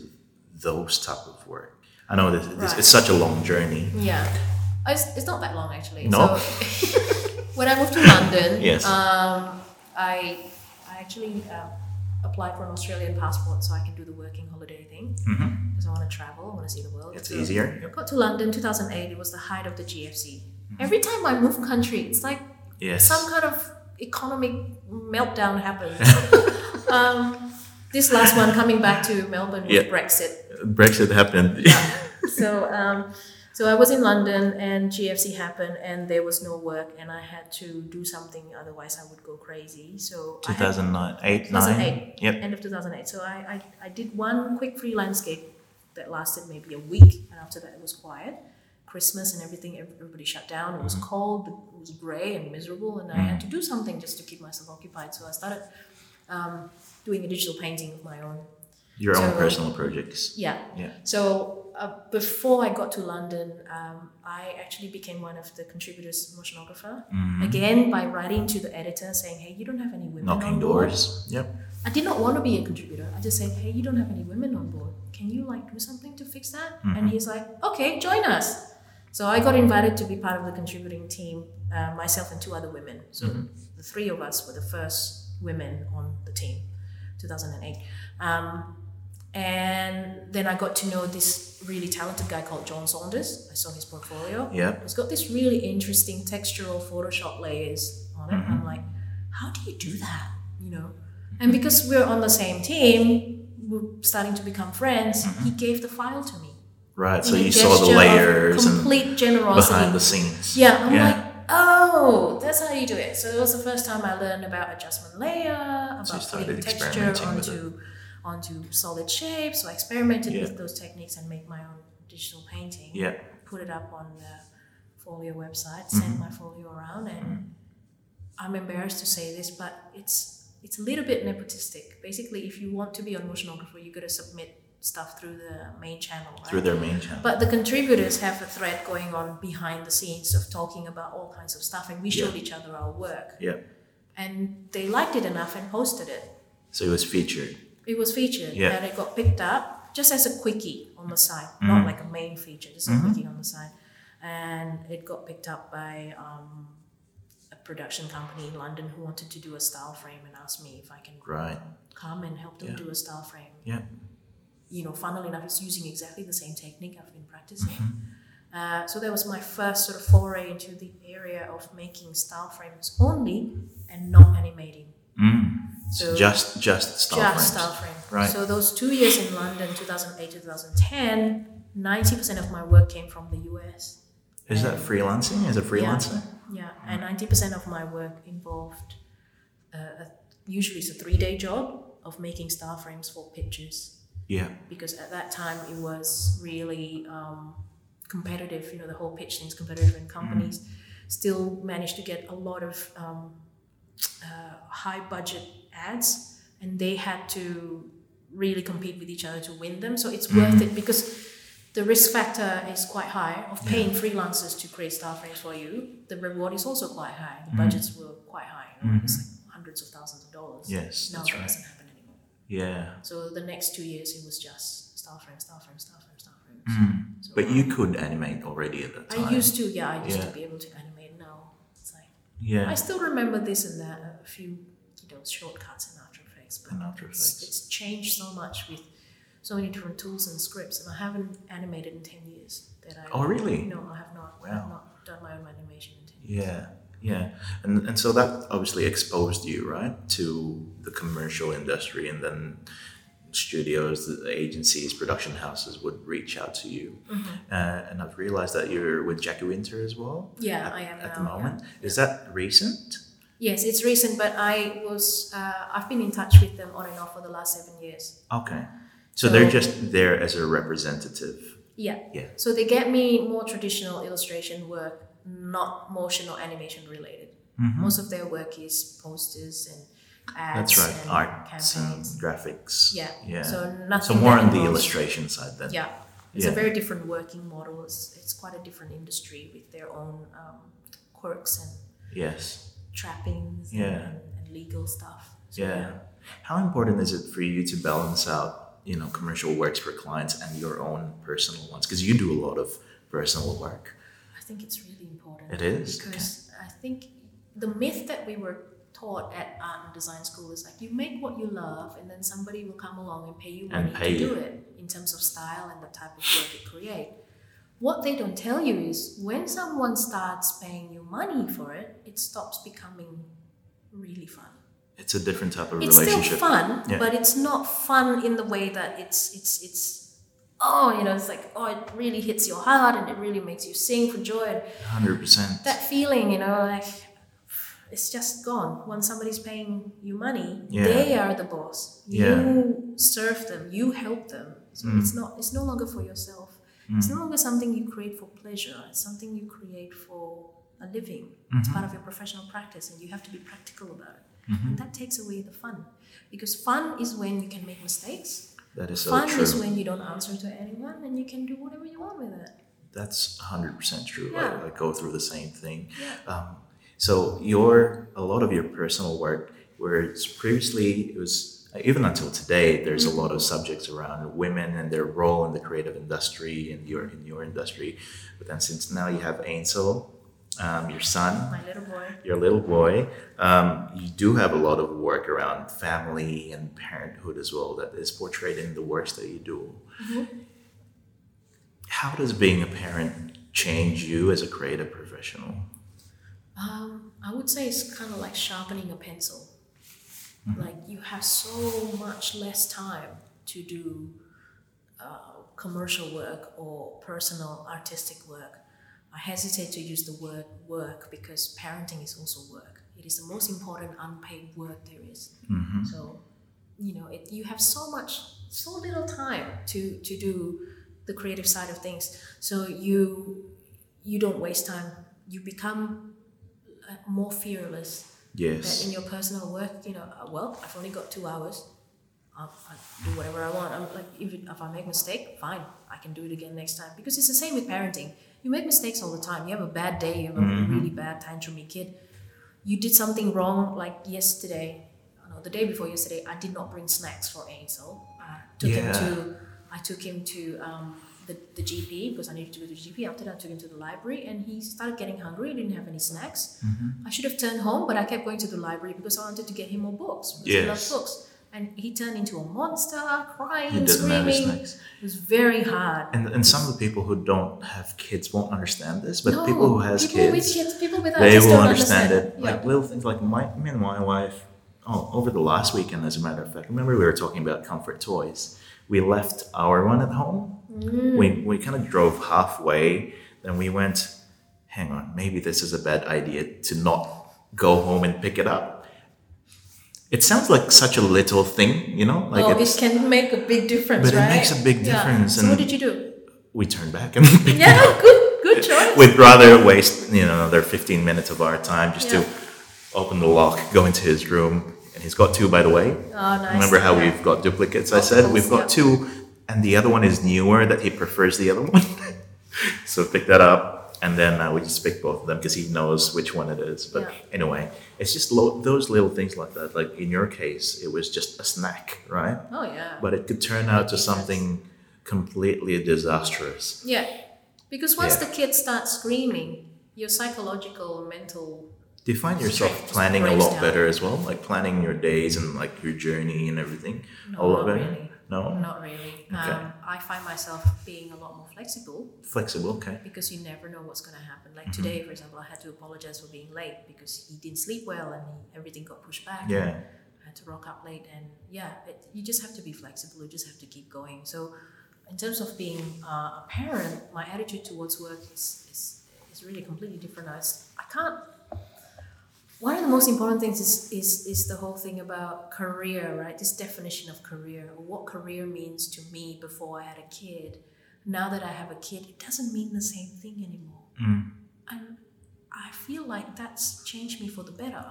those type of work? I know this, Right. it's such a long journey. Yeah, Uh, it's, it's not that long actually. No? So when I moved to London, Yes. um, I I actually uh, applied for an Australian passport so I can do the working holiday thing hmm because I want to travel, I want to see the world. It's So easier. Got to London 2008. It was the height of the GFC. Every time I move country, it's like Yes. some kind of economic meltdown happens. um, this last one coming back to Melbourne with Yeah. Brexit. Brexit happened. yeah. So, um, so I was in London and GFC happened and there was no work and I had to do something otherwise I would go crazy. So I had 2009, 8, 9. 2008. Yep. end of 2008. So I, I, I did one quick freelance gig that lasted maybe a week and after that it was quiet. Christmas and everything, everybody shut down. It was Mm-hmm. cold, it was grey and miserable, and I had to do something just to keep myself occupied. So I started um, doing a digital painting of my own. Your own personal projects. Yeah. Yeah. So uh, before I got to London, um, I actually became one of the contributors, motionographer. Mhm. Again, by writing to the editor saying, "Hey, you don't have any women Knocking on board." doors. Yep. I did not want to be a contributor. I just said, "Hey, you don't have any women on board. Can you like do something to fix that?" Mm-hmm. And he's like, "Okay, join us." So I got invited to be part of the contributing team, uh, myself and two other women. So Mm-hmm. the three of us were the first women on the team, 2008. Um, and then I got to know this really talented guy called John Saunders. I saw his portfolio. Yeah. He's got this really interesting textural Photoshop layers on it. I'm like, how do you do that? You know, and because we're on the same team, we're starting to become friends. He gave the file to me. Right. So in you saw the layers and complete generosity. behind the scenes. Yeah, I'm Yeah. like, oh, that's how you do it. So it was the first time I learned about adjustment layer, about So putting texture onto onto solid shapes. So I experimented Yeah. with those techniques and make my own digital painting. Yeah. Put it up on the Folio website, Mm-hmm. send my folio around, and I'm embarrassed to say this, but it's it's a little bit nepotistic. Basically, if you want to be on Motionographer, you got to submit stuff through the main channel, right? Through their main channel. But the contributors have a thread going on behind the scenes of talking about all kinds of stuff, and we showed Yeah. each other our work, yeah. and they liked it enough and posted it. So it was featured. It was featured, Yeah. and it got picked up just as a quickie on the side, Mm-hmm. not like a main feature, just a quickie on the side, and it got picked up by um, a production company in London who wanted to do a style frame and asked me if I can Right. come and help them Yeah. do a style frame. Yeah. You know, funnily enough, it's using exactly the same technique I've been practicing. Mm-hmm. Uh, so that was my first sort of foray into the area of making style frames only and not animating. Mm. So just just style just frames. style frame. Right. So those two years in London, 2008 to 2010, 90% of my work came from the US. Is that freelancing? As a freelancer? Yeah, yeah. and 90% of my work involved, uh, a, usually it's a three-day job of making style frames for pictures. Yeah. because at that time it was really um, competitive. You know, the whole pitch thing's competitive, and companies still managed to get a lot of um, uh, high budget ads, and they had to really compete with each other to win them. So it's worth it because the risk factor is quite high of paying freelancers to create style frames for you. The reward is also quite high. The budgets were quite high. You know, It's like hundreds of thousands of dollars. Yes, now that's right. Doesn't happen anymore. Yeah. So the next two years it was just style frame, style frame, style frame, style frame. So Mm. But you could animate already at that time. I used to, yeah, I used Yeah. to be able to animate. Now it's like Yeah. I still remember this and that, a few you know shortcuts in After Effects, but After it's, Effects. it's changed so much with so many different tools and scripts, and I haven't animated in ten years. That I Oh, really? No, I have not. I Wow. have not done my own animation in ten years. Yeah, yeah, and and so that obviously exposed you right to the commercial industry, and then studios, the agencies, production houses would reach out to you, Mm-hmm. uh, and I've realized that you're with Jacky Winter as well. Yeah, at, I am at the now, yeah. moment. Is that recent? Yes, it's recent, but I was uh, I've been in touch with them on and off for the last seven years. Okay, so, So- they're just there as a representative. Yeah. Yeah. So they get me more traditional illustration work, not motion or animation related. Most of their work is posters and ads. That's right, and arts and graphics. Yeah. yeah. So So more on the illustration side then. Yeah. It's Yeah. a very different working model. It's, it's quite a different industry with their own um, quirks and Yes. trappings Yeah. and, and legal stuff. So, Yeah. How important is it for you to balance out, you know, commercial works for clients and your own personal ones? Because you do a lot of personal work. I think it's really. It is? Because I think the myth that we were taught at art and design school is like you make what you love and then somebody will come along and pay you And money pay to you. do it in terms of style and the type of work you create. What they don't tell you is when someone starts paying you money for it, it stops becoming really fun. It's a different type of It's still relationship. fun, Yeah. but it's not fun in the way that it's it's it's oh you know it's like oh it really hits your heart and it really makes you sing for joy and 100%. that feeling, you know, like it's just gone. When somebody's paying you money, Yeah. they are the boss. Yeah. Mm. You serve them, you help them. So it's not it's no longer for yourself. It's no longer something you create for pleasure. It's something you create for a living. Mm-hmm. It's part of your professional practice and you have to be practical about it. Mm-hmm. And that takes away the fun. Because fun is when you can make mistakes. That is so fun true. is when you don't answer to anyone and you can do whatever you want with it. That's 100% true. Yeah. I, I go through the same thing. Yeah. Um, so your a lot of your personal work, where it's previously it was even until today, there's a lot of subjects around women and their role in the creative industry in your in your industry. But then since now you have Ansel, um, your son, My little boy. your little boy, um, you do have a lot of work around family and parenthood as well that is portrayed in the works that you do. How does being a parent change you as a creative professional? Um, I would say it's kind of like sharpening a pencil. Mm-hmm. Like you have so much less time to do uh, commercial work or personal artistic work. I hesitate to use the word work because parenting is also work. It is the most important unpaid work there is. Mm-hmm. So, you know, it, you have so much, so little time to to do the creative side of things. So you you don't waste time. You become uh, more fearless. That Yes. in your personal work, you know, uh, well, I've only got two hours. I'll, I'll do whatever I want. I'm like, even if I make a mistake, fine, I can do it again next time. Because it's the same with parenting. You make mistakes all the time. You have a bad day. You have a Mhm. really bad tantrumy kid. You did something wrong, like yesterday. No, the day before yesterday, I did not bring snacks for Ansel. I took him to. I took him to um, the, the GP because I needed to go to the GP. After that, I took him to the library, and he started getting hungry. He didn't have any snacks. Mm-hmm. I should have turned home, but I kept going to the library because I wanted to get him more books. Because he loves books. And he turned into a monster, crying, He doesn't have his screaming. It was very hard. And, and some of the people who don't have kids won't understand this, but no, people who has people kids, with kids, people without they will don't understand, it. Yeah. Like little things like my me and my wife. Oh, over the last weekend, as a matter of fact, remember we were talking about comfort toys. We left our one at home. Mm. We we kind of drove halfway. Then we went. Hang on, maybe this is a bad idea to not go home and pick it up. It sounds like such a little thing, you know, like oh, it can make a big difference, But it makes a big Yeah. difference, So and- what did you do? we turned back and Yeah, good, good choice. We'd rather waste, you know, another 15 minutes of our time just Yeah. to open the lock, go into his room. And he's got two, by the way. Oh, nice. Remember how Yeah. we've got duplicates? I said we've got Yeah. two, and the other one is newer that he prefers the other one. so pick that up, and then uh, we just pick both of them because he knows which one it is. But Yeah. anyway, it's just lo- those little things like that. Like in your case, it was just a snack, right? Oh yeah. But it could turn out to something completely disastrous. Yeah, because once Yeah. the kid starts screaming, your psychological, mental. Do you find yourself planning a lot down. better as well? Like planning your days and like your journey and everything? No, a lot better? really. No? Not really. Okay. Um, I find myself being a lot more flexible Flexible, okay. because you never know what's going to happen. Like Mm-hmm. today, for example, I had to apologize for being late because he didn't sleep well and he, everything got pushed back. Yeah. I had to rock up late, and yeah, it, you just have to be flexible. You just have to keep going. So, in terms of being uh, a parent, my attitude towards work is, is, is really completely different. I, I can't. One of the most important things is, is is the whole thing about career, right? This definition of career, what career means to me before I had a kid. Now that I have a kid, it doesn't mean the same thing anymore. Mm. And I feel like that's changed me for the better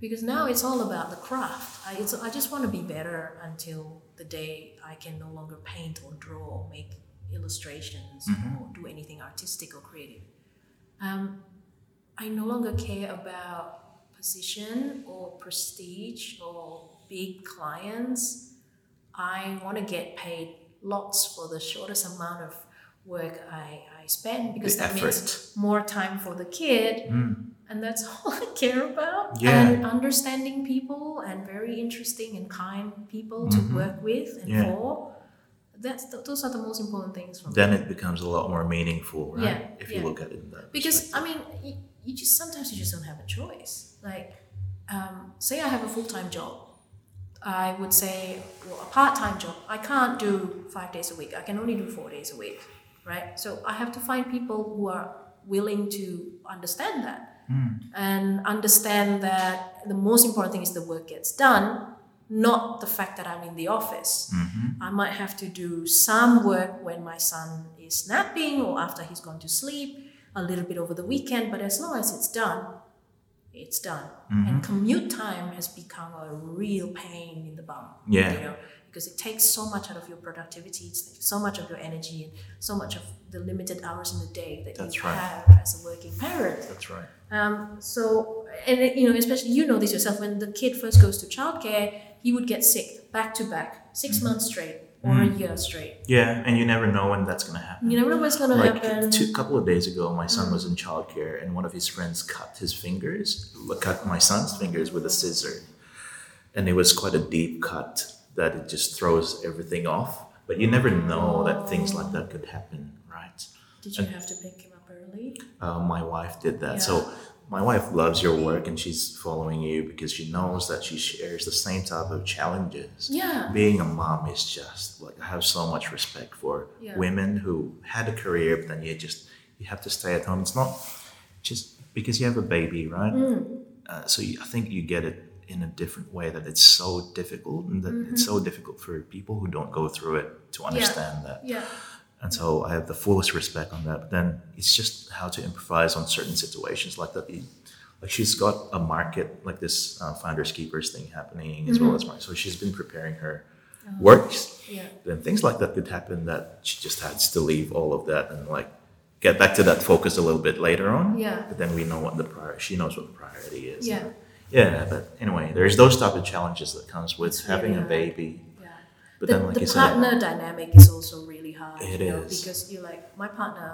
because now it's all about the craft. I, it's, I just want to be better until the day I can no longer paint or draw or make illustrations or do anything artistic or creative. Um, I no longer care about position or prestige or big clients. I want to get paid lots for the shortest amount of work I, I spend because The that effort. means more time for the kid Mm. and that's all I care about. Yeah. And understanding people and very interesting and kind people Mhm. to work with and Yeah. for. That's th- those are the most important things for me. Then it becomes a lot more meaningful, right? Yeah, If you look at it in that Because. I mean, you, just sometimes you just don't have a choice. Like, um, say I have a full time job, I would say, well, a part time job. I can't do five days a week. I can only do four days a week, right? So I have to find people who are willing to understand that Mm. and understand that the most important thing is the work gets done, not the fact that I'm in the office. Mhm. I might have to do some work when my son is napping or after he's gone to sleep, a little bit over the weekend, but as long as it's done, it's done. Mm-hmm. And commute time has become a real pain in the bum. Yeah. You know, because it takes so much out of your productivity, it's so much of your energy and so much of the limited hours in the day that That's you right. have as a working parent. That's right. Um, so, and you know, especially you know this yourself. When the kid first goes to childcare, he would get sick back to back, 6 Mm-hmm. months straight or a year straight. Yeah, and you never know when that's going to happen. You never know what's gonna like happen. two couple of days ago, my son was in childcare, and one of his friends cut his fingers, cut my son's fingers with a scissor, and it was quite a deep cut that it just throws everything off. But you never know that things like that could happen, right? Did you have to pick him up early? Uh, my wife did that, so my wife loves your work and she's following you because she knows that she shares the same type of challenges. Yeah. Being a mom is just like I have so much respect for Yeah. women who had a career but then you just you have to stay at home. It's not just because you have a baby, right? Mm. Uh, so you, I think you get it in a different way that it's so difficult and that it's so difficult for people who don't go through it to understand that. Yeah. And so I have the fullest respect on that. But then it's just how to improvise on certain situations like that. Like she's got a market like this uh, Finders Keepers thing happening as well as market. So she's been preparing her works. Yeah. Then things like that could happen that she just has to leave all of that and like get back to that focus a little bit later on. Yeah. But then we know what the priority, she knows what the priority is. Yeah. Yeah, but anyway, there's those type of challenges that comes with It's having really a baby. Yeah. But the, then, like the you said, partner dynamic is also really hard. It you know, is. because you like my partner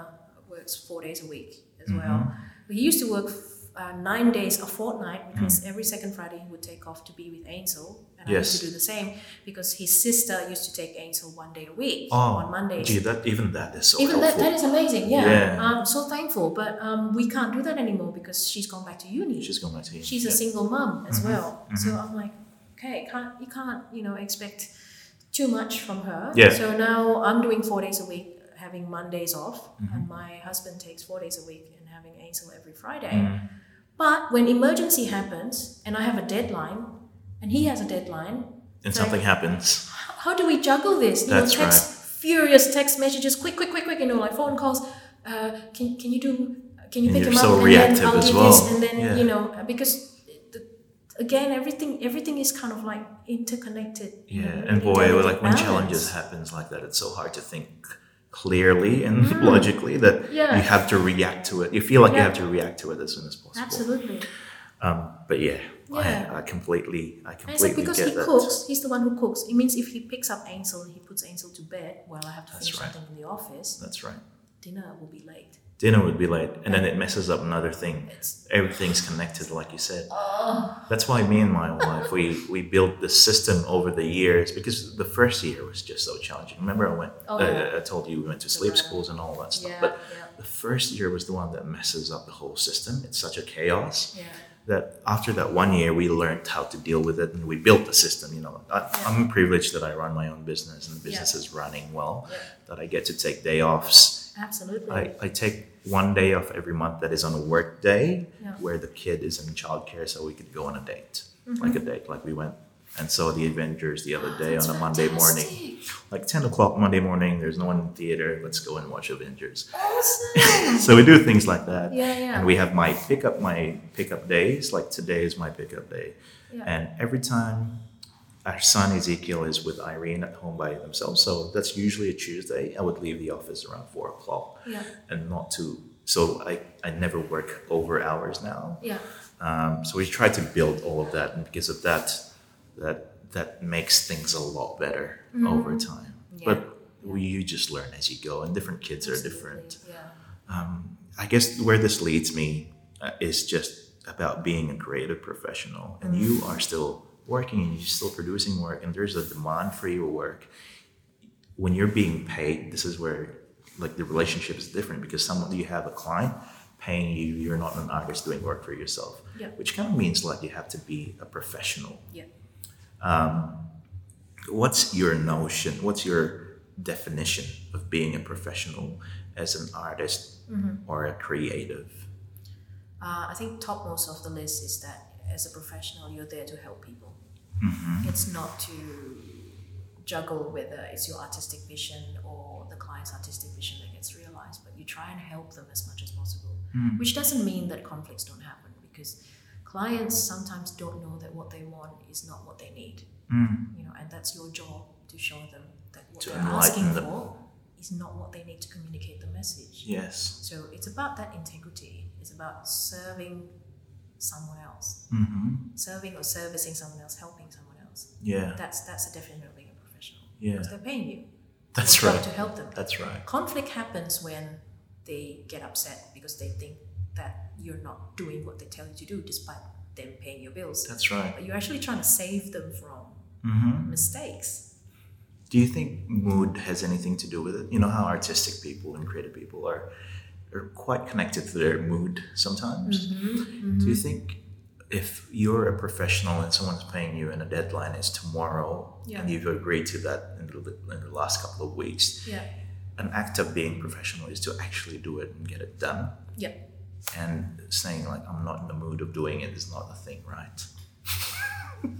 works four days a week as Mm-hmm. well. But he used to work uh, nine days a fortnight because Mm. every second Friday he would take off to be with Ansel, and I Yes. used to do the same because his sister used to take Ansel one day a week oh, on Mondays. gee, that even that is so Even that, that is amazing, yeah. Yeah. I'm so thankful, but um, we can't do that anymore because she's gone back to uni. She's going back to you. she's a single mom as Mhm, well. So I'm like, okay, can't you can't you know expect too much from her. Yeah. So now I'm doing four days a week, having Mondays off, Mm-hmm. and my husband takes four days a week and having Ansel every Friday. Mm. But when emergency happens and I have a deadline, and he has a deadline, and so- something happens. how do we juggle this? You That's know, text, furious text messages, quick, quick, quick, quick. You know, like phone calls. Uh, can can you do? Can you And pick him so up? and then I'll as do well. this, and then Yeah. you know, because again, everything everything is kind of like interconnected. you Yeah, know, and boy, to have a like when challenges happens like that, it's so hard to think clearly and logically that Mm. Yeah. you have to react to it. You feel like you have to react to it as soon as possible. Absolutely. Um, but yeah, Yeah. I, I completely, I completely like because he that. cooks, he's the one who cooks. It means if he picks up Ansel and he puts Ansel to bed while I have to That's finish right. something in the office, That's right. dinner will be late. Dinner would be late, and then it messes up another thing. It's Everything's connected, like you said. oh That's why me and my wife we we built the system over the years because the first year was just so challenging. Remember, I went. Oh, uh. I told you we went to sleep right. schools and all that stuff. yeah, But yeah, the first year was the one that messes up the whole system. It's such a chaos yeah. that after that one year we learned how to deal with it and we built the system. You know, I, I'm privileged that I run my own business and the business is running well. Yeah. That I get to take day offs. Absolutely. I, I take one day off every month that is on a work day Yeah. where the kid is in childcare so we could go on a date. Mm-hmm. Like a date, like we went and saw the Avengers the other day That's on a Monday morning. Like 10 o'clock Monday morning, there's no one in the theater, let's go and watch Avengers. Awesome. So we do things like that. Yeah, yeah. And we have my pickup, my pickup days, like today is my pickup day. Yeah. And every time our son Ezekiel is with Irene at home by themselves, so that's usually a Tuesday, I would leave the office around four o'clock yeah, and not to so I, I never work over hours now. Yeah, um, so we try to build all of that and because of that that that makes things a lot better over time. Mm-hmm. Yeah. but we, you just learn as you go and different kids are different. Yeah, um, i guess where this leads me uh, is just about being a creative professional and you Mm-hmm. are still working and you're still producing work and there's a demand for your work when you're being paid, this is where like the relationship is different because someone you have a client paying you, you're not an artist doing work for yourself. Yeah. Which kind of means like you have to be a professional. yeah. um, What's your notion? What's your definition of being a professional as an artist Mm-hmm. or a creative? Uh, I think topmost of the list is that as a professional, you're there to help people. Mm-hmm. It's not to juggle whether it's your artistic vision or the client's artistic vision that gets realized, but you try and help them as much as possible. Mm. Which doesn't mean that conflicts don't happen because clients sometimes don't know that what they want is not what they need. Mm. You know, and that's your job to show them that what To they're asking them. for is not what they need to communicate the message. Yes. So it's about that integrity. It's about serving someone else, Mm-hmm. serving or servicing someone else, helping someone else. Yeah. That's that's the definition of being a professional. Yeah. Because they're paying you. That's right. To help them. That's right. Conflict happens when they get upset because they think that you're not doing what they tell you to do, despite them paying your bills. That's right. But you're actually trying to save them from Mm-hmm. mistakes. Do you think mood has anything to do with it? You know how artistic people and creative people are are quite connected to their mood sometimes. Mm-hmm. Do you think if you're a professional and someone's paying you and a deadline is tomorrow Yeah. and you've agreed to that in the, in the last couple of weeks, Yeah. an act of being professional is to actually do it and get it done. Yeah. And saying like I'm not in the mood of doing it is not a thing, right?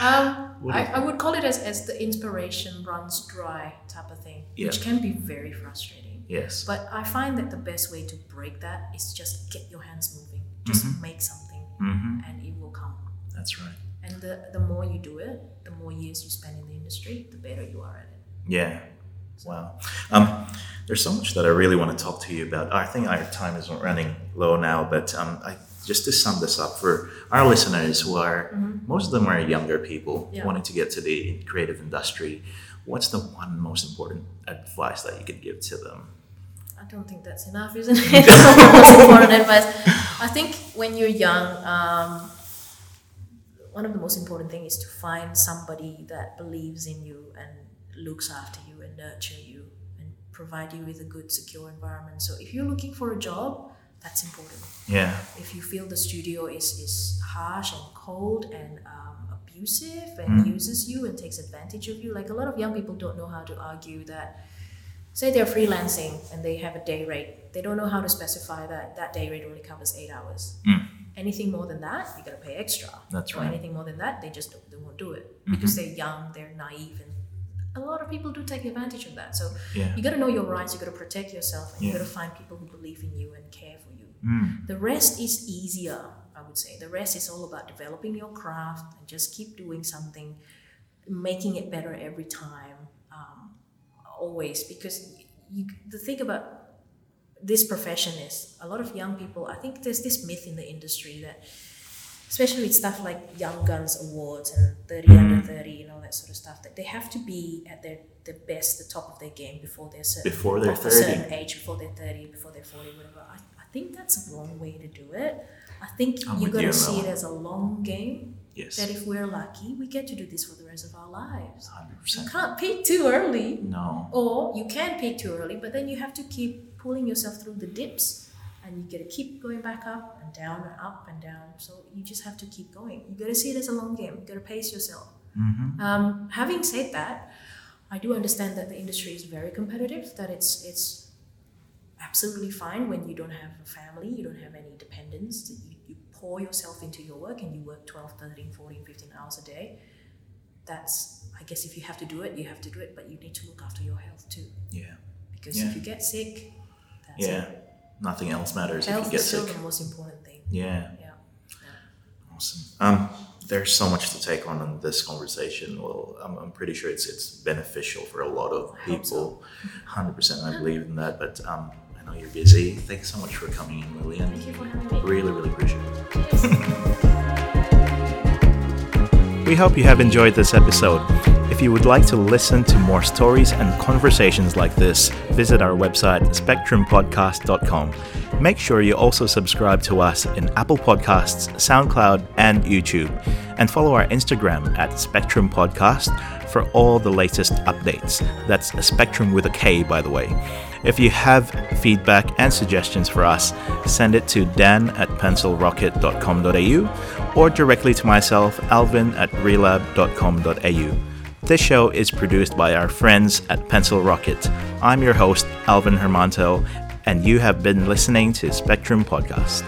Um, I, I would call it as, as the inspiration runs dry type of thing, which can be very frustrating. Yes. But I find that the best way to break that is just get your hands moving. Just Mhm. make something hmm and it will come. That's right. And the, the more you do it, the more years you spend in the industry, the better you are at it. Yeah. Wow. Um, there's so much that I really want to talk to you about. I think our time is running low now, but um, I, just to sum this up for our listeners who are, most of them are younger people Yeah. wanting to get to the creative industry, what's the one most important advice that you could give to them? I don't think that's enough, isn't it? Most important advice. I think when you're young, um, one of the most important things is to find somebody that believes in you and looks after you and nurture you and provide you with a good, secure environment. So if you're looking for a job, that's important. Yeah. If you feel the studio is, is harsh and cold and um, abusive and uses you and takes advantage of you, like a lot of young people don't know how to argue that say they're freelancing and they have a day rate they don't know how to specify that that day rate only covers eight hours Mm. anything more than that you got to pay extra That's or right. anything more than that they just don't, they won't do it because they're young they're naive and a lot of people do take advantage of that so Yeah. you got to know your rights you got to protect yourself and you Yeah. got to find people who believe in you and care for you Mm. the rest is easier would say. The rest is all about developing your craft and just keep doing something making it better every time um, always. Because you, the thing about this profession is a lot of young people i think there's this myth in the industry that especially with stuff like young guns awards and 30 under 30 and all that sort of stuff that they have to be at their the best the top of their game before they're certain Before they're of a 30. certain age before they're 30 before they're 40 whatever. I, I think that's a wrong way to do it i think I'm you're going to see it as a long game Yes. that if we're lucky we get to do this for the rest of our lives you 100%. You can't peak too early No. or you can peak too early, but then you have to keep pulling yourself through the dips and you gotta keep going back up and down and up and down. So you just have to keep going. You gotta see it as a long game. You gotta pace yourself. Mm-hmm. Um, having said that, I do understand that the industry is very competitive, that it's it's absolutely fine when you don't have a family, you don't have any dependents, you pour yourself into your work and you work 12, 13, 14, 15 hours a day. That's, I guess, if you have to do it, you have to do it, but you need to look after your health too. Yeah. Because Yeah. if you get sick, that's Yeah. it. Nothing else matters Health if you get is still sick. the most important thing. Yeah. Yeah. Awesome. Um, there's so much to take on in this conversation. Well, I'm, I'm pretty sure it's it's beneficial for a lot of people. Hundred percent, I believe in that. But um, I know you're busy. Thanks so much for coming in, Lilian. Thank you for having me. Really, really appreciate it. We hope you have enjoyed this episode. If you would like to listen to more stories and conversations like this, visit our website spektrumpodcast.com. Make sure you also subscribe to us in Apple Podcasts, SoundCloud, and YouTube, and follow our Instagram at Spektrum Podcast for all the latest updates. That's a Spektrum with a K, by the way. If you have feedback and suggestions for us, send it to dan at pencilrocket.com.au or directly to myself, alvin at relab.com.au. This show is produced by our friends at Pencil Rocket. I'm your host, Alvin Hermanto, and you have been listening to Spektrum Podcast.